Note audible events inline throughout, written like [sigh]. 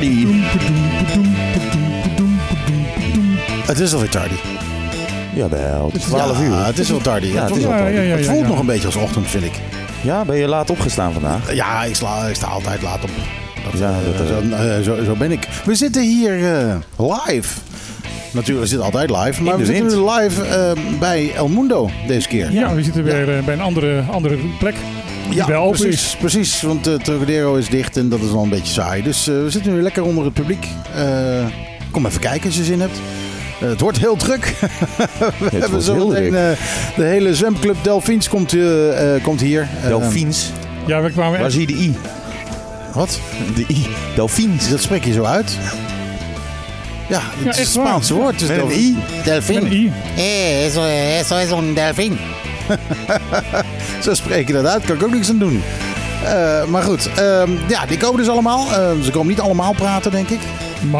tardy. Het is alweer tardy. Jawel, het is 12 uur. Het is wel tardy. Ja, het is voelt- wel tardy. Ja, ja, ja, het voelt ja. nog een beetje als ochtend, vind ik. Ja, ben je laat opgestaan vandaag? Ja, ik, sla, ik sta altijd laat op. Dat, Ja, eh, dat, eh, zo, eh, zo, zo ben ik. We zitten hier eh, live. Natuurlijk, we zitten altijd live. Maar we zitten nu live eh, bij El Mundo deze keer. Ja, we zitten weer bij een andere, andere plek. Ja, wel open precies, is. precies. Want de Trocadero is dicht en dat is wel een beetje saai. Dus eh, we zitten nu lekker onder het publiek. Eh, kom even kijken als je zin hebt. Eh, het wordt heel druk. [laughs] we hebben zo heel meteen druk. eh, de hele zwemclub Delfins komt, eh, eh, komt hier. Eh, Delfins. Ja, we kwamen Waar echt... zie je de I? wat? De I. Delfins. Dat spreek je zo uit? Ja, het Ja, is het waar. Spaanse woord. Met een I. Delfin. Met een I. Eh, eso, eso es un delfin. [laughs] Zo spreek je dat uit, kan ik ook niks aan doen. Eh, maar goed, ehm, ja, die komen dus allemaal. Eh, ze komen niet allemaal praten, denk ik.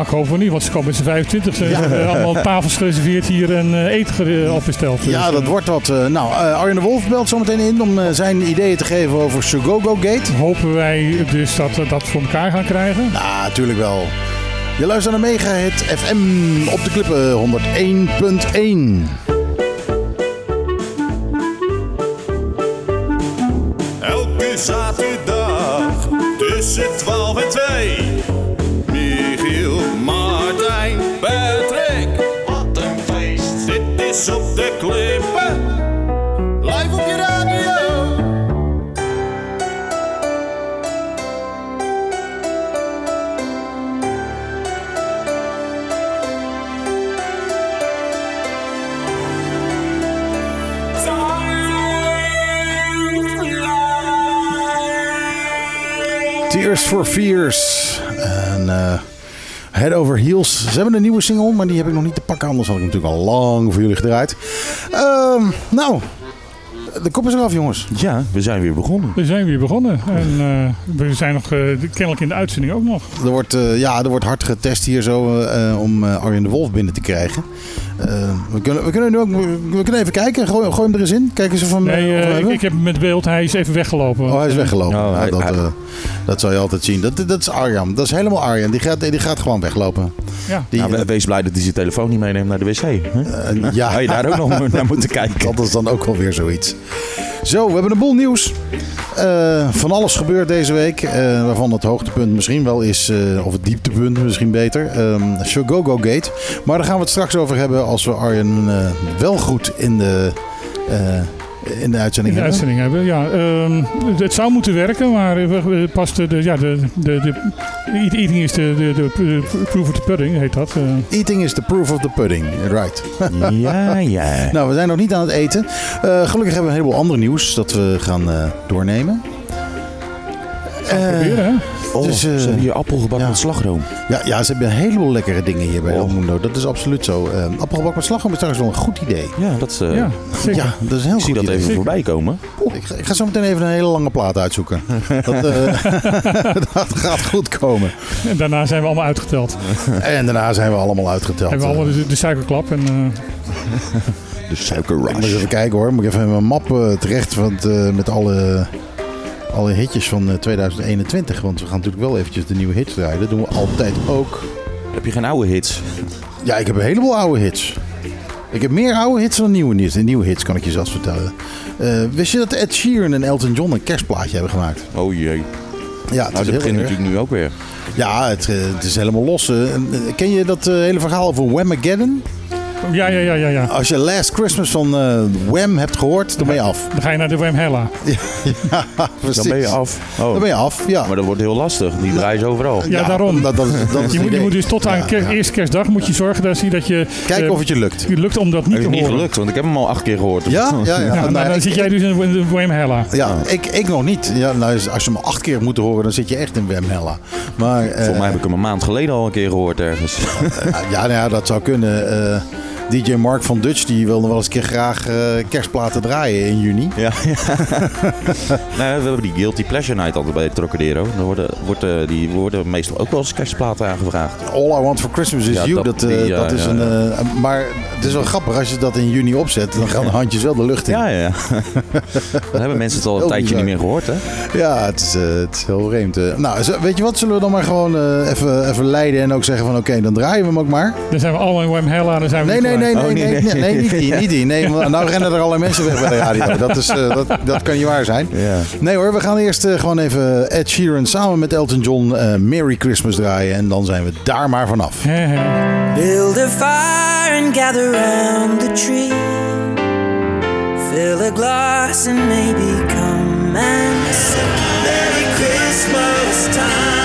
Hoop van niet, want ze komen met z'n 25. Ze hebben allemaal tafels gereserveerd hier en eh, eten ge- opgesteld. Dus, Ja, dat eh, wordt wat. eh, nou, eh, Arjen de Wolf belt zometeen in om eh, zijn ideeën te geven over Sugogo Gate. Hopen wij dus dat we dat voor elkaar gaan krijgen. Nou, natuurlijk wel. Je luistert naar Mega Hit FM op de klippen 101.1. Elke for Fears. En eh, Head Over Heels. Ze hebben een nieuwe single, maar die heb ik nog niet te pakken. Anders had ik natuurlijk al lang voor jullie gedraaid. Ehm, nou, de kop is eraf, jongens. Ja, we zijn weer begonnen. We zijn weer begonnen. En eh, we zijn nog eh, kennelijk in de uitzending ook nog. Er wordt, eh, ja, er wordt hard getest hier zo eh, om eh, Arjen de Wolf binnen te krijgen. Eh, we, kunnen, we, kunnen nu ook, we kunnen even kijken. Gooi, gooi hem er eens in. Kijken ze van Nee, ik, ik heb hem met beeld, hij is even weggelopen. Oh, hij is weggelopen. Oh, hij- dat, hij- eh, dat zal je altijd zien. Dat, dat is Arjan. Dat is helemaal Arjan. Die gaat, die gaat gewoon weglopen. Ja. Die, Nou, we- wees blij dat hij zijn telefoon niet meeneemt naar de wc. hè? ja, Had je daar ook nog [laughs] naar moeten kijken. dat is dan ook wel weer zoiets. Zo, we hebben een boel nieuws. Eh, van alles gebeurt deze week. eh, waarvan het hoogtepunt misschien wel is, eh, of het dieptepunt misschien beter. ehm Shogogo Gate. Maar daar gaan we het straks over hebben als we Arjen wel goed in de, in de uitzending In de hebben. uitzending hebben. Ja, ehm, het- zou moeten werken, maar we, we- pas de, de, ja, de, de, de, eat- eating is de, de, de, de proof of the pudding, heet dat. eh. Eating is the proof of the pudding. Right. [laughs] Ja, ja. Nou, we zijn nog niet aan het eten. Eh, gelukkig hebben we een heleboel ander nieuws dat we gaan eh, doornemen. Gaan we Eh, proberen, hè? Oh, dus, eh, ze hebben hier appelgebak ja. met slagroom. Ja, ja, ze hebben een heleboel lekkere dingen hier bij Oh. Dat is absoluut zo. Eh appelgebak met slagroom is trouwens wel een goed idee. Ja, dat is, eh, Ja, zeker. Ja, dat is een heel ik zie goed dat idee. even voorbij komen. Ik, ga, ik ga zo meteen even een hele lange plaat uitzoeken. [laughs] Dat, eh, [laughs] dat gaat goed komen. En daarna zijn we allemaal uitgeteld. En daarna zijn we allemaal uitgeteld. Hebben we allemaal de, de suikerklap. En, eh, De Ik suikerrush. moet eens even kijken hoor. Moet ik even mijn map terecht want, eh, met alle, alle hitjes van eh, 2021. Want we gaan natuurlijk wel eventjes de nieuwe hits draaien. Dat doen we altijd ook. Heb je geen oude hits? Ja, ik heb een heleboel oude hits. Ik heb meer oude hits dan nieuwe hits. Nieuwe hits kan ik je zelfs vertellen. Eh, wist je dat Ed Sheeran en Elton John een kerstplaatje hebben gemaakt? Oh jee. Ja, het Nou, dat begint natuurlijk nu ook weer. Ja, het, eh, het is helemaal los. eh. En, eh, ken je dat eh, hele verhaal over Whamageddon? Ja, ja, ja, ja, ja. Als je Last Christmas van eh, Wham hebt gehoord, dan ben je af. Dan ga je naar de Wem Hella. [laughs] Ja, precies. Dan ben je af. Oh. Dan ben je af, ja. Maar dat wordt heel lastig. Die draaien ze overal. Ja, daarom. Dat, dat, is- dat is Je moet, je moet dus tot aan ja. eerste kerstdag moet je zorgen dat, je- dat je... Kijken eh, of het je lukt. je lukt om dat niet te is niet horen. gelukt, want ik heb hem al acht keer gehoord. Ja, ja, ja. [laughs] Ja, nou, Nou, dan ik- zit jij dus in de Wem Hella. Ja, ik, ik nog niet. Ja, nou, als je me acht keer moet horen, dan zit je echt in Wemhella. Maar, eh, Volgens mij heb ik hem een maand geleden al een keer gehoord ergens. ja, nou ja, dat zou kunnen. eh, DJ Mark van Dutch die wil nog wel eens een keer graag eh, kerstplaten draaien in juni. Ja, ja. [laughs] nou, we hebben die Guilty Pleasure Night altijd bij Trocadero. Dan worden, wordt, eh, die worden meestal ook wel eens kerstplaten aangevraagd. All I Want For Christmas Is Ja, You. dat- Dat, eh, die, ja, dat is ja, een, ja. eh, maar het is wel grappig als je dat in juni opzet. Dan gaan de handjes wel de lucht in. Ja, ja. ja. [laughs] Dan hebben mensen het al een Heel tijdje bizar. niet meer gehoord, hè? Ja, het is, het is heel vreemd. Nou, weet je wat? Zullen we dan maar gewoon eh, even, even leiden en ook zeggen van oké, dan draaien we hem ook maar. Dan zijn we allemaal in Wem Hella. Dan zijn we Nee, nee, nee, gelijk. nee, Oh, nee, nee, nee, nee. nee, niet die, [laughs] niet die. Nee, nou rennen er allerlei mensen weg bij de radio. [laughs] Dat, is, eh, dat, dat kan niet waar zijn. Ja. Nee hoor, we gaan eerst eh, gewoon even Ed Sheeran samen met Elton John eh, Merry Christmas draaien. En dan zijn we daar maar vanaf. Build a fire and gather round the tree. Fill a glass and maybe come and sing Merry Christmas time.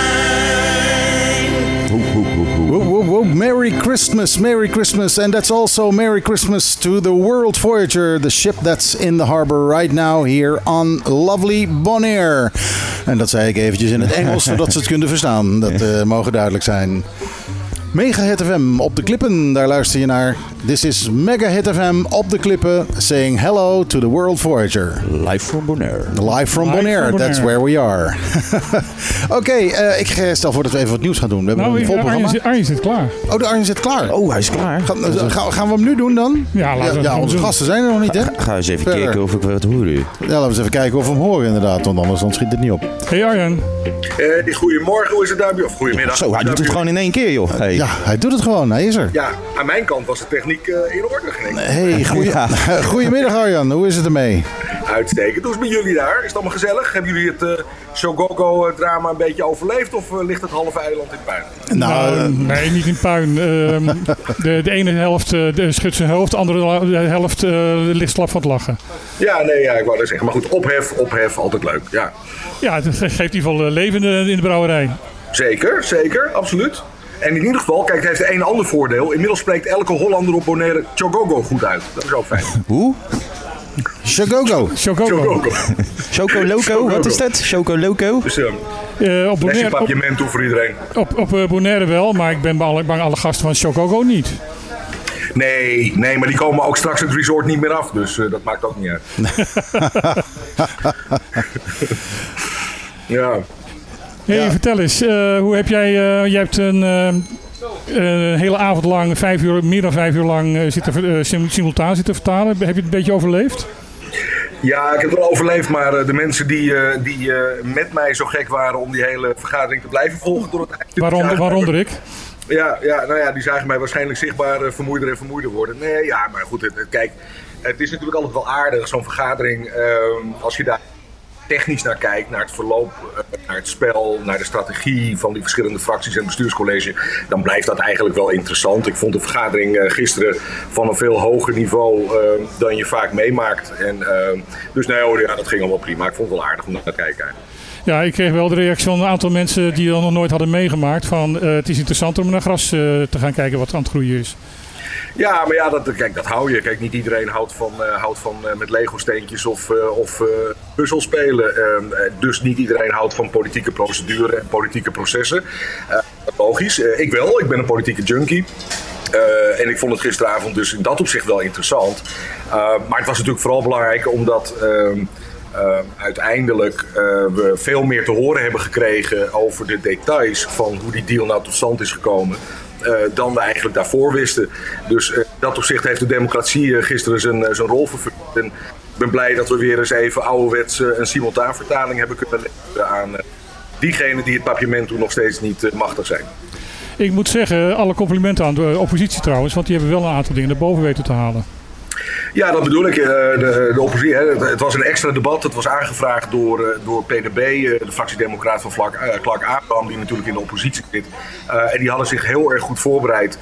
Merry Christmas, Merry Christmas. And that's also Merry Christmas to the World Voyager, the ship that's in the harbor right now here on lovely Bonaire. En dat zei ik eventjes in het Engels, zodat ze het [laughs] kunnen verstaan. Dat eh, mogen duidelijk zijn. Mega Hit FM op de klippen, daar luister je naar. This is Mega Hit FM op de klippen, saying hello to the World Voyager. Live from Bonaire. Live from Live Bonaire, from that's Bonaire. where we are. [laughs] Oké, eh, ik eh, stel voor dat we even wat nieuws gaan doen. We hebben Nou, een vol Arjen, programma. zit- Arjen zit klaar. Oh, de Arjen zit klaar. Oh, hij is klaar. Gaan, gaan, gaan we hem nu doen dan? Ja, laten we ja, onze doen. gasten zijn er nog niet, hè? Ga eens even Verder. kijken of ik wat hoor. Ja, laten we eens even kijken of we hem horen inderdaad, want anders dan schiet het niet op. Hey Arjen. Eh, die goedemorgen, hoe is het daar? Of goedemiddag. Zo, hij doet het gewoon in één keer, joh. Hey. Ja, hij doet het gewoon, hij is er. Ja, aan mijn kant was de techniek eh, in orde. Hey, goeie... [laughs] goedemiddag Arjan, hoe is het ermee? Uitstekend. Hoe is het met jullie daar? Is het allemaal gezellig? Hebben jullie het eh Shogogo-drama een beetje overleefd? Of eh, ligt het halve eiland in puin? Nou, Nou, nee, niet in puin. Ehm, [laughs] de, de ene helft eh, de schudt zijn hoofd, de andere helft eh, ligt slap van het lachen. Ja, nee, ja, ik wou dat zeggen. Maar goed, ophef, ophef, altijd leuk. Ja, Ja, het geeft in ieder geval leven in de brouwerij. zeker, zeker, absoluut. En in ieder geval, kijk, het heeft een ander voordeel. Inmiddels spreekt elke Hollander op Bonaire Chogogo goed uit. Dat is ook fijn. [laughs] Hoe? Chogogo. Choco Loco, wat is dat? Choco Loco? Dus eh Eh, op, Bonaire, op, papiamento voor iedereen. op, op eh, Bonaire wel, maar ik ben bang, bang alle gasten van Chocogo niet. Nee, nee, maar die komen ook straks het resort niet meer af. Dus eh, dat maakt ook niet uit. [laughs] ja. Hey, Ja. vertel eens, eh, hoe heb jij, eh, jij hebt een eh, een hele avond lang, vijf uur, meer dan vijf uur lang zitten, sim- simultaan zitten vertalen. Heb je het een beetje overleefd? Ja, ik heb het wel overleefd, maar de mensen die, die met mij zo gek waren om die hele vergadering te blijven volgen door het eind. die Waaronder, ik. Ja, ja, nou ja, die zagen mij waarschijnlijk zichtbaar vermoeider en vermoeider worden. Nee, ja, maar goed, kijk, het is natuurlijk altijd wel aardig, zo'n vergadering, ehm, als je daar technisch naar kijkt, naar het verloop, eh, naar het spel, naar de strategie van die verschillende fracties en bestuurscollege, dan blijft dat eigenlijk wel interessant. Ik vond de vergadering eh, gisteren van een veel hoger niveau ehm, dan je vaak meemaakt. En, dus nee ja, dat ging allemaal prima. Ik vond het wel aardig om naar te kijken. Ja, ik kreeg wel de reactie van een aantal mensen die dat nog nooit hadden meegemaakt. Van eh, het is interessant om naar gras eh, te gaan kijken wat aan het groeien is. Ja, maar ja, dat, kijk, dat hou je. Kijk, niet iedereen houdt van, eh, houdt van eh, met Lego-steentjes of, eh of spelen. Ehm, eh, dus niet iedereen houdt van politieke procedure en politieke processen. Logisch. Ik wel. Ik ben een politieke junkie. En ik vond het gisteravond dus in dat opzicht wel interessant. Maar het was natuurlijk vooral belangrijk omdat ehm, eh, uiteindelijk we veel meer te horen hebben gekregen over de details van hoe die deal nou tot stand is gekomen. Eh, dan we eigenlijk daarvoor wisten. Dus eh, in dat opzicht heeft de democratie eh, gisteren zijn, eh, zijn rol vervuld. En ik ben blij dat we weer eens even ouderwets eh, een simultaanvertaling hebben kunnen leveren aan eh, diegenen die het papiamento nog steeds niet eh, machtig zijn. Ik moet zeggen, alle complimenten aan de oppositie trouwens. Want die hebben wel een aantal dingen naar boven weten te halen. Ja, dat bedoel ik. eh, De, de oppositie. Het, was een extra debat. Het was aangevraagd door, eh, door PDB, eh, de fractiedemocraat van eh, Clark Abraham, die natuurlijk in de oppositie zit. En die hadden zich heel erg goed voorbereid.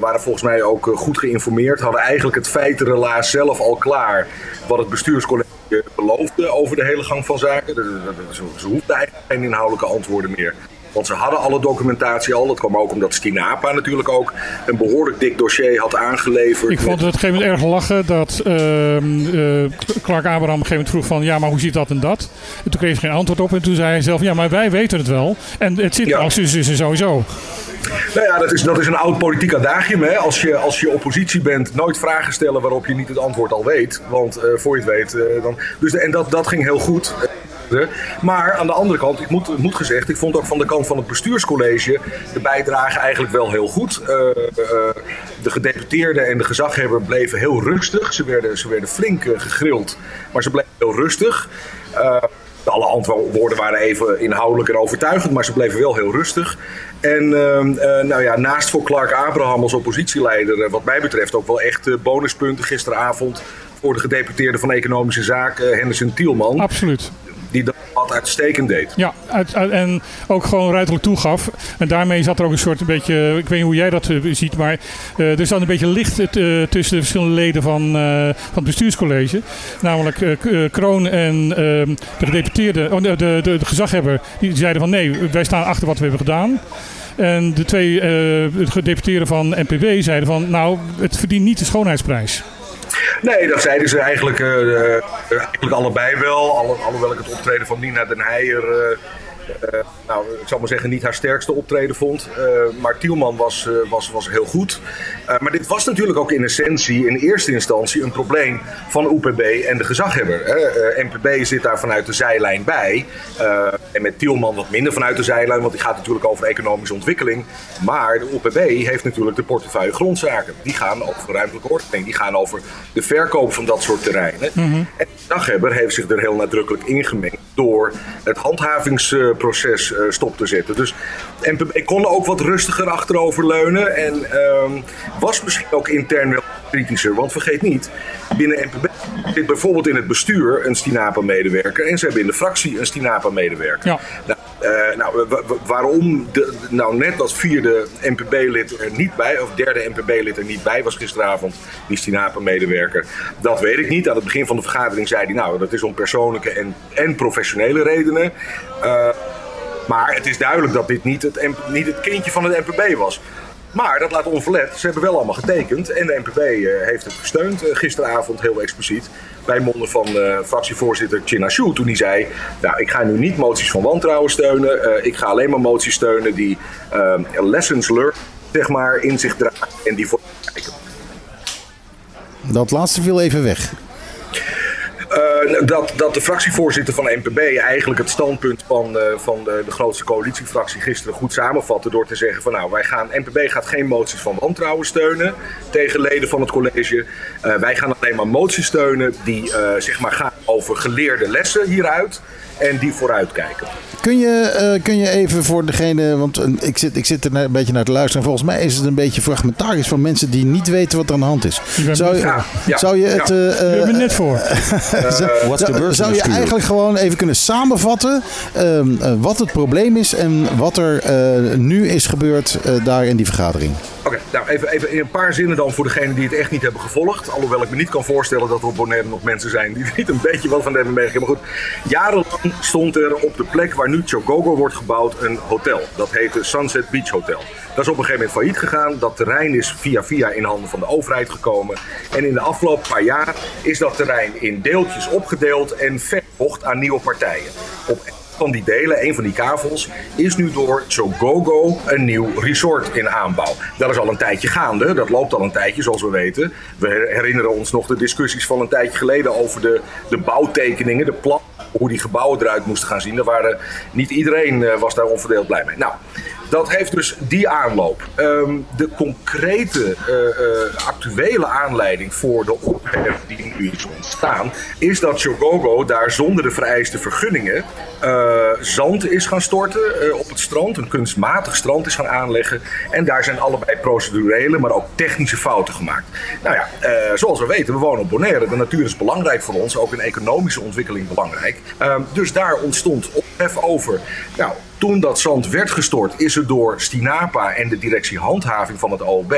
waren volgens mij ook goed geïnformeerd. Hadden eigenlijk het feitenrelaas zelf al klaar. Wat het bestuurscollege beloofde over de hele gang van zaken. Dus, eh, Ze, ze hoefden eigenlijk geen inhoudelijke antwoorden meer. Want ze hadden alle documentatie al. Dat kwam ook omdat Stinapa natuurlijk ook een behoorlijk dik dossier had aangeleverd. Ik vond het op een gegeven moment erg lachen dat ehm, eh, Clark Abraham op een gegeven moment vroeg van ja, maar hoe zit dat en dat? En toen kreeg ze geen antwoord op en toen zei hij zelf ja, maar wij weten het wel. En het zit Ja. als dus is sowieso. Nou ja, dat is, dat is een oud politiek adagium. Hè? Als, je, als je oppositie bent, nooit vragen stellen waarop je niet het antwoord al weet. Want eh, voor je het weet, eh, dan. Dus de- en dat, dat ging heel goed. Maar aan de andere kant, ik moet, moet gezegd, ik vond ook van de kant van het bestuurscollege de bijdrage eigenlijk wel heel goed. Eh, eh, de gedeputeerden en de gezaghebber bleven heel rustig. Ze werden, ze werden flink eh, gegrild, maar ze bleven heel rustig. Alle antwoorden waren even inhoudelijk en overtuigend, maar ze bleven wel heel rustig. En nou ja, naast voor Clark Abraham als oppositieleider, wat mij betreft ook wel echt bonuspunten gisteravond voor de gedeputeerde van Economische Zaken, Henderson Tielman. Absoluut. Die dat uitstekend deed. Ja, uit, en ook gewoon ruiterlijk toegaf. En daarmee zat er ook een soort een beetje, ik weet niet hoe jij dat eh, ziet, maar eh, er zat een beetje licht eh, tussen de verschillende leden van, van het bestuurscollege. Namelijk Kroon en ehm, de gedeputeerde, oh, de, de, gezaghebber, die zeiden van nee, wij staan achter wat we hebben gedaan. En de twee gedeputeerden van NPW zeiden van nou, het verdient niet de schoonheidsprijs. Nee, dat zeiden ze eigenlijk, eh, eh, eigenlijk allebei wel. Alhoewel ik het optreden van Nina den Heijer, eh, nou, ik zal maar zeggen, niet haar sterkste optreden vond. Eh, maar Tielman was, eh, was, was heel goed. Eh, maar dit was natuurlijk ook in essentie, in eerste instantie, een probleem van UPB en de gezaghebber. Hè. Eh, NPB zit daar vanuit de zijlijn bij. Eh, en met Tielman wat minder vanuit de zijlijn, want die gaat natuurlijk over economische ontwikkeling. Maar de UPB heeft natuurlijk de portefeuille grondzaken. Die gaan over ruimtelijke ordening, die gaan over de verkoop van dat soort terreinen. En de gezaghebber heeft zich er heel nadrukkelijk ingemengd door het handhavingsproces eh, stop te zetten. Dus NPB kon er ook wat rustiger achterover leunen en ehm, was misschien ook intern wel kritischer. Want vergeet niet, binnen NPB zit bijvoorbeeld in het bestuur een Stinapa-medewerker en ze hebben in de fractie een Stinapa-medewerker. Ja. Nou, eh, nou, wa- wa- waarom de, nou net dat vierde NPB-lid er niet bij, of derde NPB-lid er niet bij was gisteravond, die Stinapa-medewerker, dat weet ik niet. Aan het begin van de vergadering zei hij, nou, dat is om persoonlijke en, en professionele redenen. Eh, maar het is duidelijk dat dit niet het, niet het kindje van het NPB was. Maar dat laat onverlet. Ze hebben wel allemaal getekend. En de NPB eh, heeft het gesteund eh, gisteravond heel expliciet. Bij monden van eh, fractievoorzitter Chinashu. Toen hij zei, nou ik ga nu niet moties van wantrouwen steunen. ik ga alleen maar moties steunen die eh, lessons learned zeg maar, in zich dragen. En die voor Dat laatste viel even weg. Eh, dat, dat de fractievoorzitter van NPB eigenlijk het standpunt van, eh, van de, de grootste coalitiefractie gisteren goed samenvatte door te zeggen van nou wij gaan, NPB gaat geen moties van wantrouwen steunen tegen leden van het college. Eh, wij gaan alleen maar moties steunen die zeg maar gaan over geleerde lessen hieruit en die vooruitkijken. Kun je, eh, kun je even voor degene, want eh, ik zit, ik zit er een beetje naar te luisteren. Volgens mij is het een beetje fragmentarisch van mensen die niet weten wat er aan de hand is. Zou, je-. Ja, zou je ja. het. eh, eh, ik net voor. [laughs] Zou, je eigenlijk gewoon even kunnen samenvatten ehm, eh, wat het probleem is en wat er eh, nu is gebeurd eh, daar in die vergadering? Oké, nou even, even in een paar zinnen dan voor degenen die het echt niet hebben gevolgd. Alhoewel ik me niet kan voorstellen dat er op Bonaire nog mensen zijn die er [laughs] niet een beetje wat van hebben meegekregen. Maar goed, jarenlang stond er op de plek waar nu Chogogo wordt gebouwd een hotel. Dat heette Sunset Beach Hotel. Dat is op een gegeven moment failliet gegaan. Dat terrein is via via in handen van de overheid gekomen. En in de afgelopen paar jaar is dat terrein in deeltjes opgedeeld en verkocht aan nieuwe partijen. Op van die delen, een van die kavels, is nu door Chogogo een nieuw resort in aanbouw. Dat is al een tijdje gaande, dat loopt al een tijdje zoals we weten. We herinneren ons nog de discussies van een tijdje geleden over de, de bouwtekeningen, de plan, hoe die gebouwen eruit moesten gaan zien. Daar waren, niet iedereen eh, was daar onverdeeld blij mee. Nou, dat heeft dus die aanloop. Ehm, de concrete eh, eh, actuele aanleiding voor de ophef die nu is ontstaan, is dat Chogogo daar zonder de vereiste vergunningen eh, zand is gaan storten eh, op het strand, een kunstmatig strand is gaan aanleggen. En daar zijn allebei procedurele, maar ook technische fouten gemaakt. Nou ja, eh, zoals we weten, we wonen op Bonaire. De natuur is belangrijk voor ons, ook in economische ontwikkeling belangrijk. Ehm, dus daar ontstond ophef over. Nou, toen dat zand werd gestort, is het door Stinapa en de directie handhaving van het OLB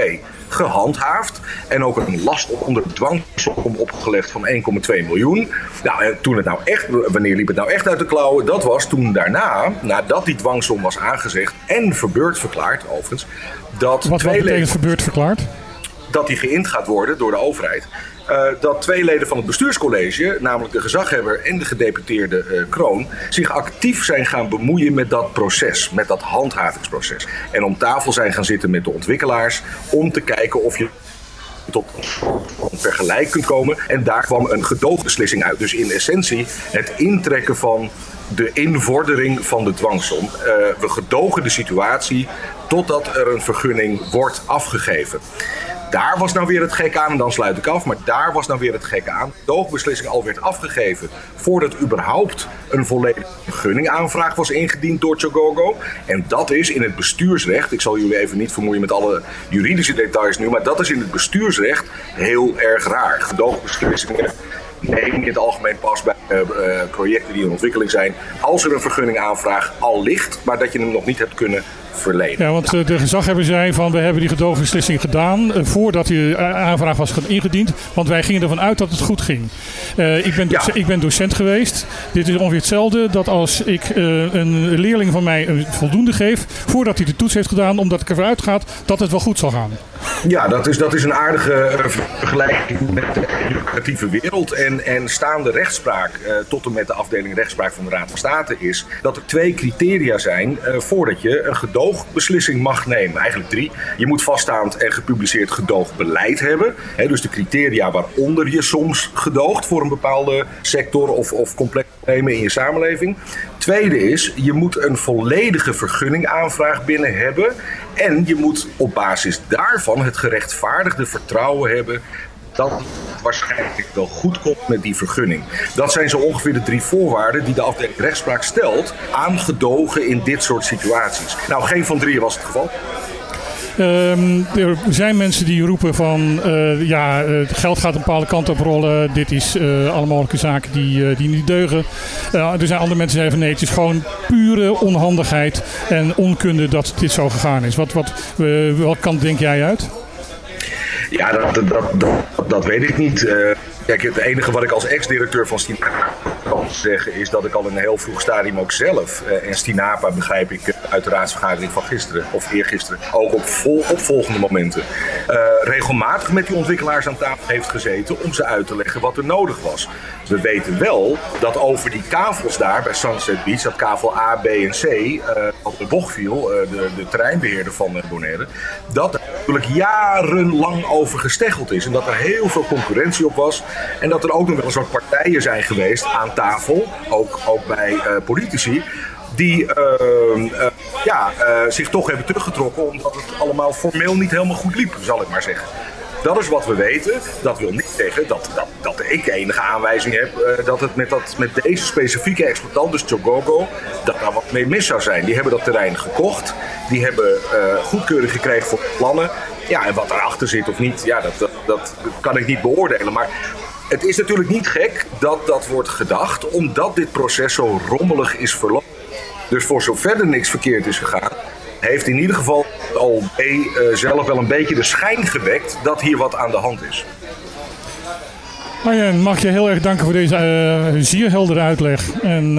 gehandhaafd. En ook een last onder dwangsom opgelegd van 1,2 miljoen. Nou, en toen het nou echt, wanneer liep het nou echt uit de klauwen? Dat was toen daarna, nadat die dwangsom was aangezegd en verbeurd verklaard, overigens, dat Wat, wat betekent verbeurd verklaard? dat die geïnd gaat worden door de overheid. Eh, dat twee leden van het bestuurscollege, namelijk de gezaghebber en de gedeputeerde eh, Kroon, zich actief zijn gaan bemoeien met dat proces, met dat handhavingsproces. En om tafel zijn gaan zitten met de ontwikkelaars om te kijken of je tot een vergelijk kunt komen. En daar kwam een gedoogbeslissing uit. Dus in essentie het intrekken van de invordering van de dwangsom. Eh, we gedogen de situatie totdat er een vergunning wordt afgegeven. Daar was nou weer het gek aan, en dan sluit ik af, maar daar was nou weer het gek aan. De doogbeslissing al werd afgegeven voordat überhaupt een volledige vergunningaanvraag was ingediend door Chogogo. En dat is in het bestuursrecht, ik zal jullie even niet vermoeien met alle juridische details nu, maar dat is in het bestuursrecht heel erg raar. Gedoogbeslissingen neem in het algemeen pas bij eh, eh, projecten die in ontwikkeling zijn, als er een vergunningaanvraag al ligt, maar dat je hem nog niet hebt kunnen verlenen. Ja, want eh, de gezaghebber zei van we hebben die gedoogbeslissing gedaan eh, voordat die eh, aanvraag was ge- ingediend. Want wij gingen ervan uit dat het goed ging. Ik, ben Ja. ik ben docent geweest. Dit is ongeveer hetzelfde dat als ik een leerling van mij een voldoende geef voordat hij de toets heeft gedaan, omdat ik ervan uitga dat het wel goed zal gaan. Ja, dat is, dat is een aardige vergelijking met de educatieve wereld. En, en staande rechtspraak, tot en met de afdeling rechtspraak van de Raad van State, is dat er twee criteria zijn voordat je een gedoogbeslissing mag nemen. Eigenlijk drie. Je moet vaststaand en gepubliceerd gedoogbeleid hebben. Hè, dus de criteria waaronder je soms gedoogt voor een bepaalde sector of, of complex problemen in je samenleving. Tweede is, je moet een volledige vergunningaanvraag binnen hebben. En je moet op basis daarvan het gerechtvaardigde vertrouwen hebben dat waarschijnlijk wel goed komt met die vergunning. Dat zijn zo ongeveer de drie voorwaarden die de afdeling rechtspraak stelt aan gedogen in dit soort situaties. Nou, geen van drieën was het geval. Ehm, er zijn mensen die roepen van eh, ja, eh, het geld gaat een bepaalde kant op rollen. Dit is eh alle mogelijke zaken die, eh, die niet deugen. Eh, er zijn andere mensen die zeggen nee, het is gewoon pure onhandigheid en onkunde dat dit zo gegaan is. Wat, wat, eh, welke kant denk jij uit? Ja, dat, dat, dat, weet ik niet. Eh, kijk, het enige wat ik als ex-directeur van Stinapa kan zeggen is dat ik al in een heel vroeg stadium ook zelf, eh, en Stinapa begrijp ik eh, uit de raadsvergadering van gisteren of eergisteren, ook op vol, opvolgende momenten, regelmatig met die ontwikkelaars aan tafel heeft gezeten om ze uit te leggen wat er nodig was. We weten wel dat over die kavels daar bij Sunset Beach, dat kavel A, B en C, op de bocht viel, de, de terreinbeheerder van Bonaire, dat natuurlijk jarenlang over gesteggeld is. En dat er heel veel concurrentie op was. En dat er ook nog wel een soort partijen zijn geweest aan tafel, ook, ook bij eh, politici, die eh, eh, ja, eh, zich toch hebben teruggetrokken omdat het allemaal formeel niet helemaal goed liep, zal ik maar zeggen. Dat is wat we weten. Dat wil niet zeggen dat, dat, dat ik enige aanwijzing heb eh, dat het met, dat, met deze specifieke exploitant, dus Chogogo, dat daar wat mee mis zou zijn. Die hebben dat terrein gekocht. Die hebben eh, goedkeuring gekregen voor plannen. Ja, en wat erachter zit of niet, ja, dat, dat, dat kan ik niet beoordelen. Maar het is natuurlijk niet gek dat dat wordt gedacht, omdat dit proces zo rommelig is verlopen. Dus voor zover er niks verkeerd is gegaan, heeft in ieder geval het OLB eh, zelf wel een beetje de schijn gewekt dat hier wat aan de hand is. Arjen, mag je heel erg danken voor deze eh, zeer heldere uitleg. En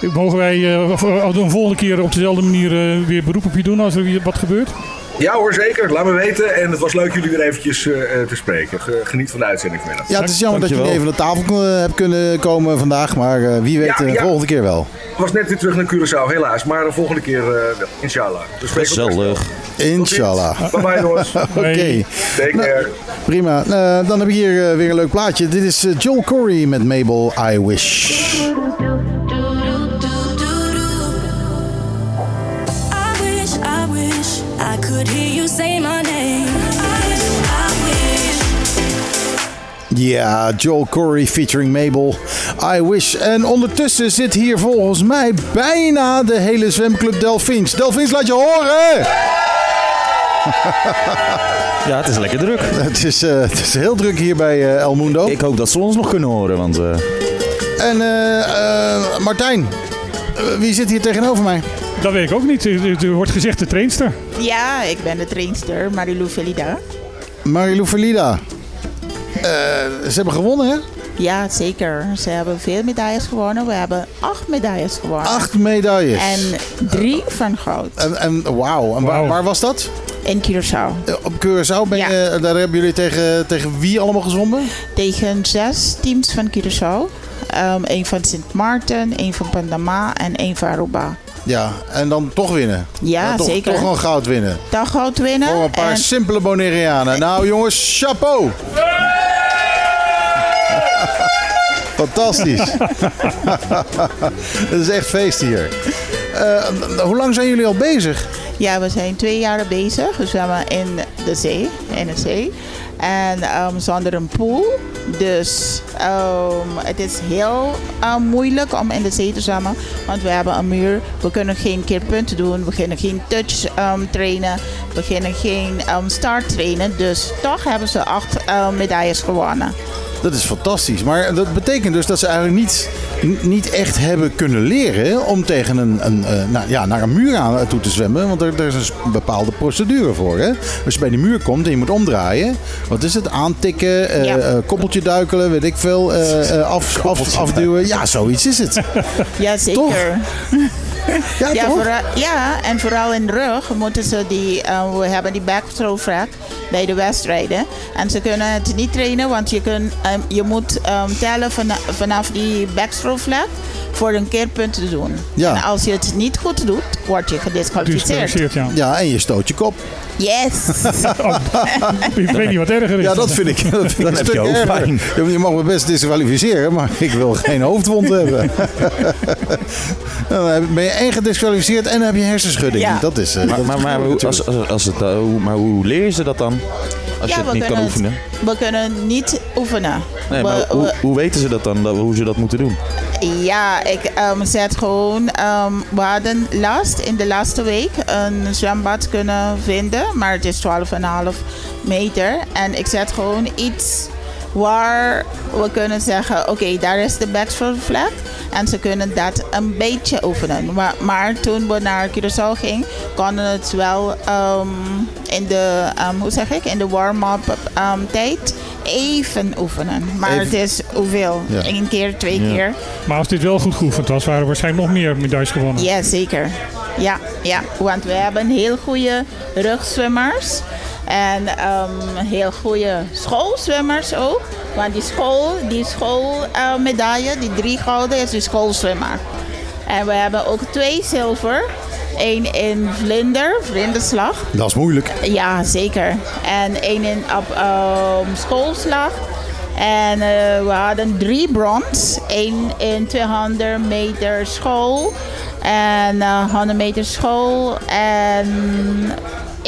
eh, mogen wij eh, voor- de volgende keer op dezelfde manier weer beroep op je doen als er wat gebeurt? Ja hoor, zeker. Laat me weten. En het was leuk jullie weer eventjes eh, eh, te spreken. Ge- Geniet van de uitzending vanmiddag. Ja, het is jammer dat je niet even naar tafel eh, hebt kunnen komen vandaag. Maar eh, wie weet Ja, de ja. volgende keer wel. Ik was net weer terug naar Curaçao, helaas. Maar de volgende keer eh, wel. Inshallah. Dus. Gezellig. Inshallah. Bye bye jongens. [laughs] Oké, Hey. Take care. prima. Eh, dan heb ik hier weer een leuk plaatje. Dit is Joel Corey met Mabel I Wish. Ja, Joel Corey featuring Mabel I Wish. En ondertussen zit hier volgens mij bijna de hele zwemclub Delphins. Delphins, laat je horen! Ja, het is lekker druk. [laughs] Het is, eh, het is heel druk hier bij eh, El Mundo. Ik hoop dat ze ons nog kunnen horen, want... eh, En eh, eh, Martijn, wie zit hier tegenover mij? Dat weet ik ook niet. Er, wordt gezegd de trainster. Ja, ik ben de trainster Marilou Velida. Marilou Verlida. Eh, ze hebben gewonnen, hè? Ja, zeker. Ze hebben veel medailles gewonnen. We hebben acht medailles gewonnen. Acht medailles. En drie van goud. En, en wauw. En waar, was dat? In Curaçao. Eh, Op Curaçao. Ben Ja. je, daar hebben jullie tegen, tegen wie allemaal gezwommen? Tegen zes teams van Curaçao. Um, Eén van Sint Maarten, één van Panama en één van Aruba. Ja, en dan toch winnen. Ja, toch, zeker. Toch gewoon goud winnen. Dag goud winnen. Voor een paar en simpele Bonaireanen. Nou jongens, chapeau! Fantastisch. [laughs] Het is echt feest hier. Eh, hoe lang zijn jullie al bezig? Ja, we zijn twee jaar bezig. We zwemmen in de zee, in de zee. En ehm, zonder een pool. Dus ehm, het is heel eh, moeilijk om in de zee te zwemmen. Want we hebben een muur. We kunnen geen keerpunten doen. We kunnen geen touch ehm, trainen. We kunnen geen ehm, start trainen. Dus toch hebben ze acht ehm, medailles gewonnen. Dat is fantastisch. Maar dat betekent dus dat ze eigenlijk niet, niet echt hebben kunnen leren om tegen een, een, eh, nou, ja, naar een muur aan toe te zwemmen. Want er, er is een bepaalde procedure voor. Hè? Als je bij die muur komt en je moet omdraaien. Wat is het? Aantikken, eh, Ja. eh, koppeltje duikelen, weet ik veel. eh, eh, af, af, afduwen. Ja, zoiets is het. Ja, zeker. [laughs] Ja, Ja, toch? vooral, ja, en vooral in de rug moeten ze die, eh, we hebben die backstroke frag bij de wedstrijden. En ze kunnen het niet trainen, want je, kun, ehm, je moet ehm, tellen van, vanaf die backstroke flag voor een keerpunt te doen. Ja. En als je het niet goed doet, word je gedisqualificeerd. Disqualificeerd, ja. Ja, en je stoot je kop. Yes! [laughs] [laughs] Ik weet niet wat erger is. Ja, dat vind ik. [laughs] Dat vind Dan een heb stuk je erger. Je mag me best disqualificeren, maar ik wil geen hoofdwond hebben. Dan ben je één gedisqualificeerd en dan heb je hersenschudding. Ja. Dat is. eh, Maar, dat maar, maar, hoe, als, als, als het, eh, hoe, maar hoe leer je ze dat dan? Als je het niet kan oefenen. het, we kunnen niet oefenen. Nee, We- maar we- hoe, hoe weten ze dat dan, dat- hoe ze dat moeten doen? Ja, ik ehm, zet gewoon. ehm, we hadden last in de laatste week een zwembad kunnen vinden, maar het is 12,5 meter. En ik zet gewoon iets waar we kunnen zeggen: oké, daar is de flag. En ze kunnen dat een beetje oefenen. Maar, maar toen we naar Curaçao gingen, konden het wel ehm, in de, ehm, hoe zeg ik, in de warm-up ehm, tijd even oefenen. Maar Even. het is hoeveel? Ja. Eén keer, twee keer. Maar als dit wel goed geoefend was, waren er waarschijnlijk nog meer medailles gewonnen. Ja, zeker. Ja, ja, want we hebben heel goede rugzwemmers. En ehm, heel goede schoolzwemmers ook. Want die school, die schoolmedaille, die drie gouden, is die schoolzwemmer. En we hebben ook twee zilver. Eén in vlinder, vlinderslag. Dat is moeilijk. Ja, zeker. En één in op ehm, schoolslag. En eh, we hadden drie brons. Eén in 200 meter school. En eh 100 meter school. En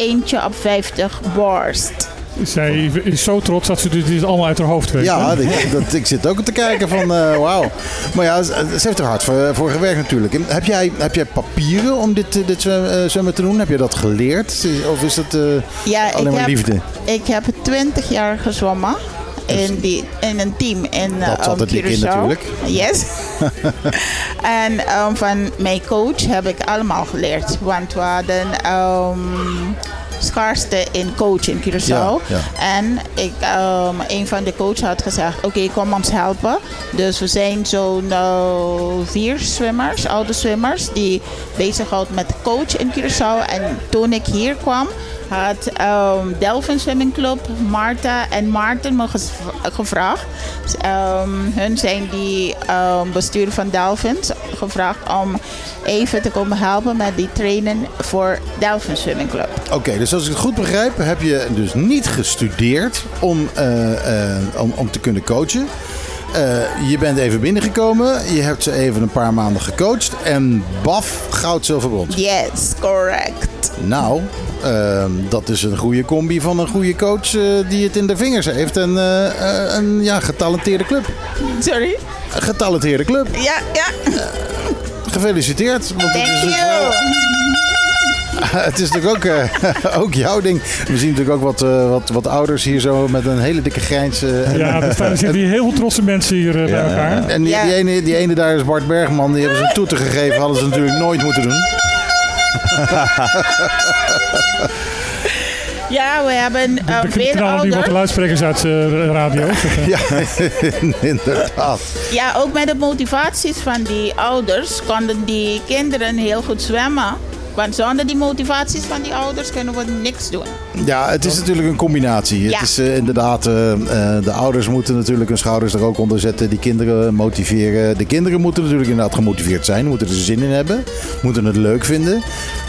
eentje op 50 borst. Zij is zo trots dat ze dit allemaal uit haar hoofd weet. Ja, ik, dat, ik zit ook te kijken van eh, wauw. Maar ja, ze heeft er hard voor, voor gewerkt natuurlijk. Heb jij, heb jij papieren om dit, eh, dit zwem- eh, zwemmen te doen? Heb je dat geleerd? Of is dat eh, Ja, ik alleen maar heb, liefde? ik heb 20 jaar gezwommen. In, die, in een team in Dat zat er dik in natuurlijk. Yes. [laughs] en um, van mijn coach heb ik allemaal geleerd. Want we hadden um, schaarste in coach in Curaçao. Ja, ja. En ik, um, een van de coaches had gezegd, oké, kom ons helpen. Dus we zijn zo'n uh, vier zwimmers, oude zwimmers, die bezig houden met coach in Curaçao. En toen ik hier kwam, had um, Delphin Swimming Club, Marta en Maarten me gevraagd. Um, hun zijn die um, bestuur van Delphins gevraagd om even te komen helpen met die trainen voor Delphin Swimming Club. Oké, dus als ik het goed begrijp, heb je dus niet gestudeerd om, eh, eh, om, om te kunnen coachen. Eh, je bent even binnengekomen, je hebt ze even een paar maanden gecoacht en baf, goud, zilver, brons. Yes, correct. Nou, ehm, dat is een goede combi van een goede coach eh, die het in de vingers heeft en eh, eh, een ja, getalenteerde club. Sorry? Een getalenteerde club. Ja, ja. Gefeliciteerd. Want het Thank is dus you. wel [laughs] het is natuurlijk ook, eh, [laughs] ook jouw ding. We zien natuurlijk ook wat, eh, wat, wat ouders hier zo met een hele dikke grijns. eh, Ja, er staan- zitten hier heel veel trotse mensen hier bij elkaar. En die, Ja. die, ene, die ene daar is Bart Bergman. Die hebben ze een toeter gegeven. Hadden ze natuurlijk nooit moeten doen. [laughs] Ja, we hebben uh, We veel knallen nu wat ouders. luidsprekers uit de radio. Ja, [laughs] inderdaad. Ja, ook met de motivaties van die ouders konden die kinderen heel goed zwemmen. Want zonder die motivaties van die ouders kunnen we niks doen. Ja, het is natuurlijk een combinatie. Ja. Het is eh, inderdaad, eh, eh, de ouders moeten natuurlijk hun schouders er ook onder zetten. Die kinderen motiveren. De kinderen moeten natuurlijk inderdaad gemotiveerd zijn. Moeten er zin in hebben. Moeten het leuk vinden.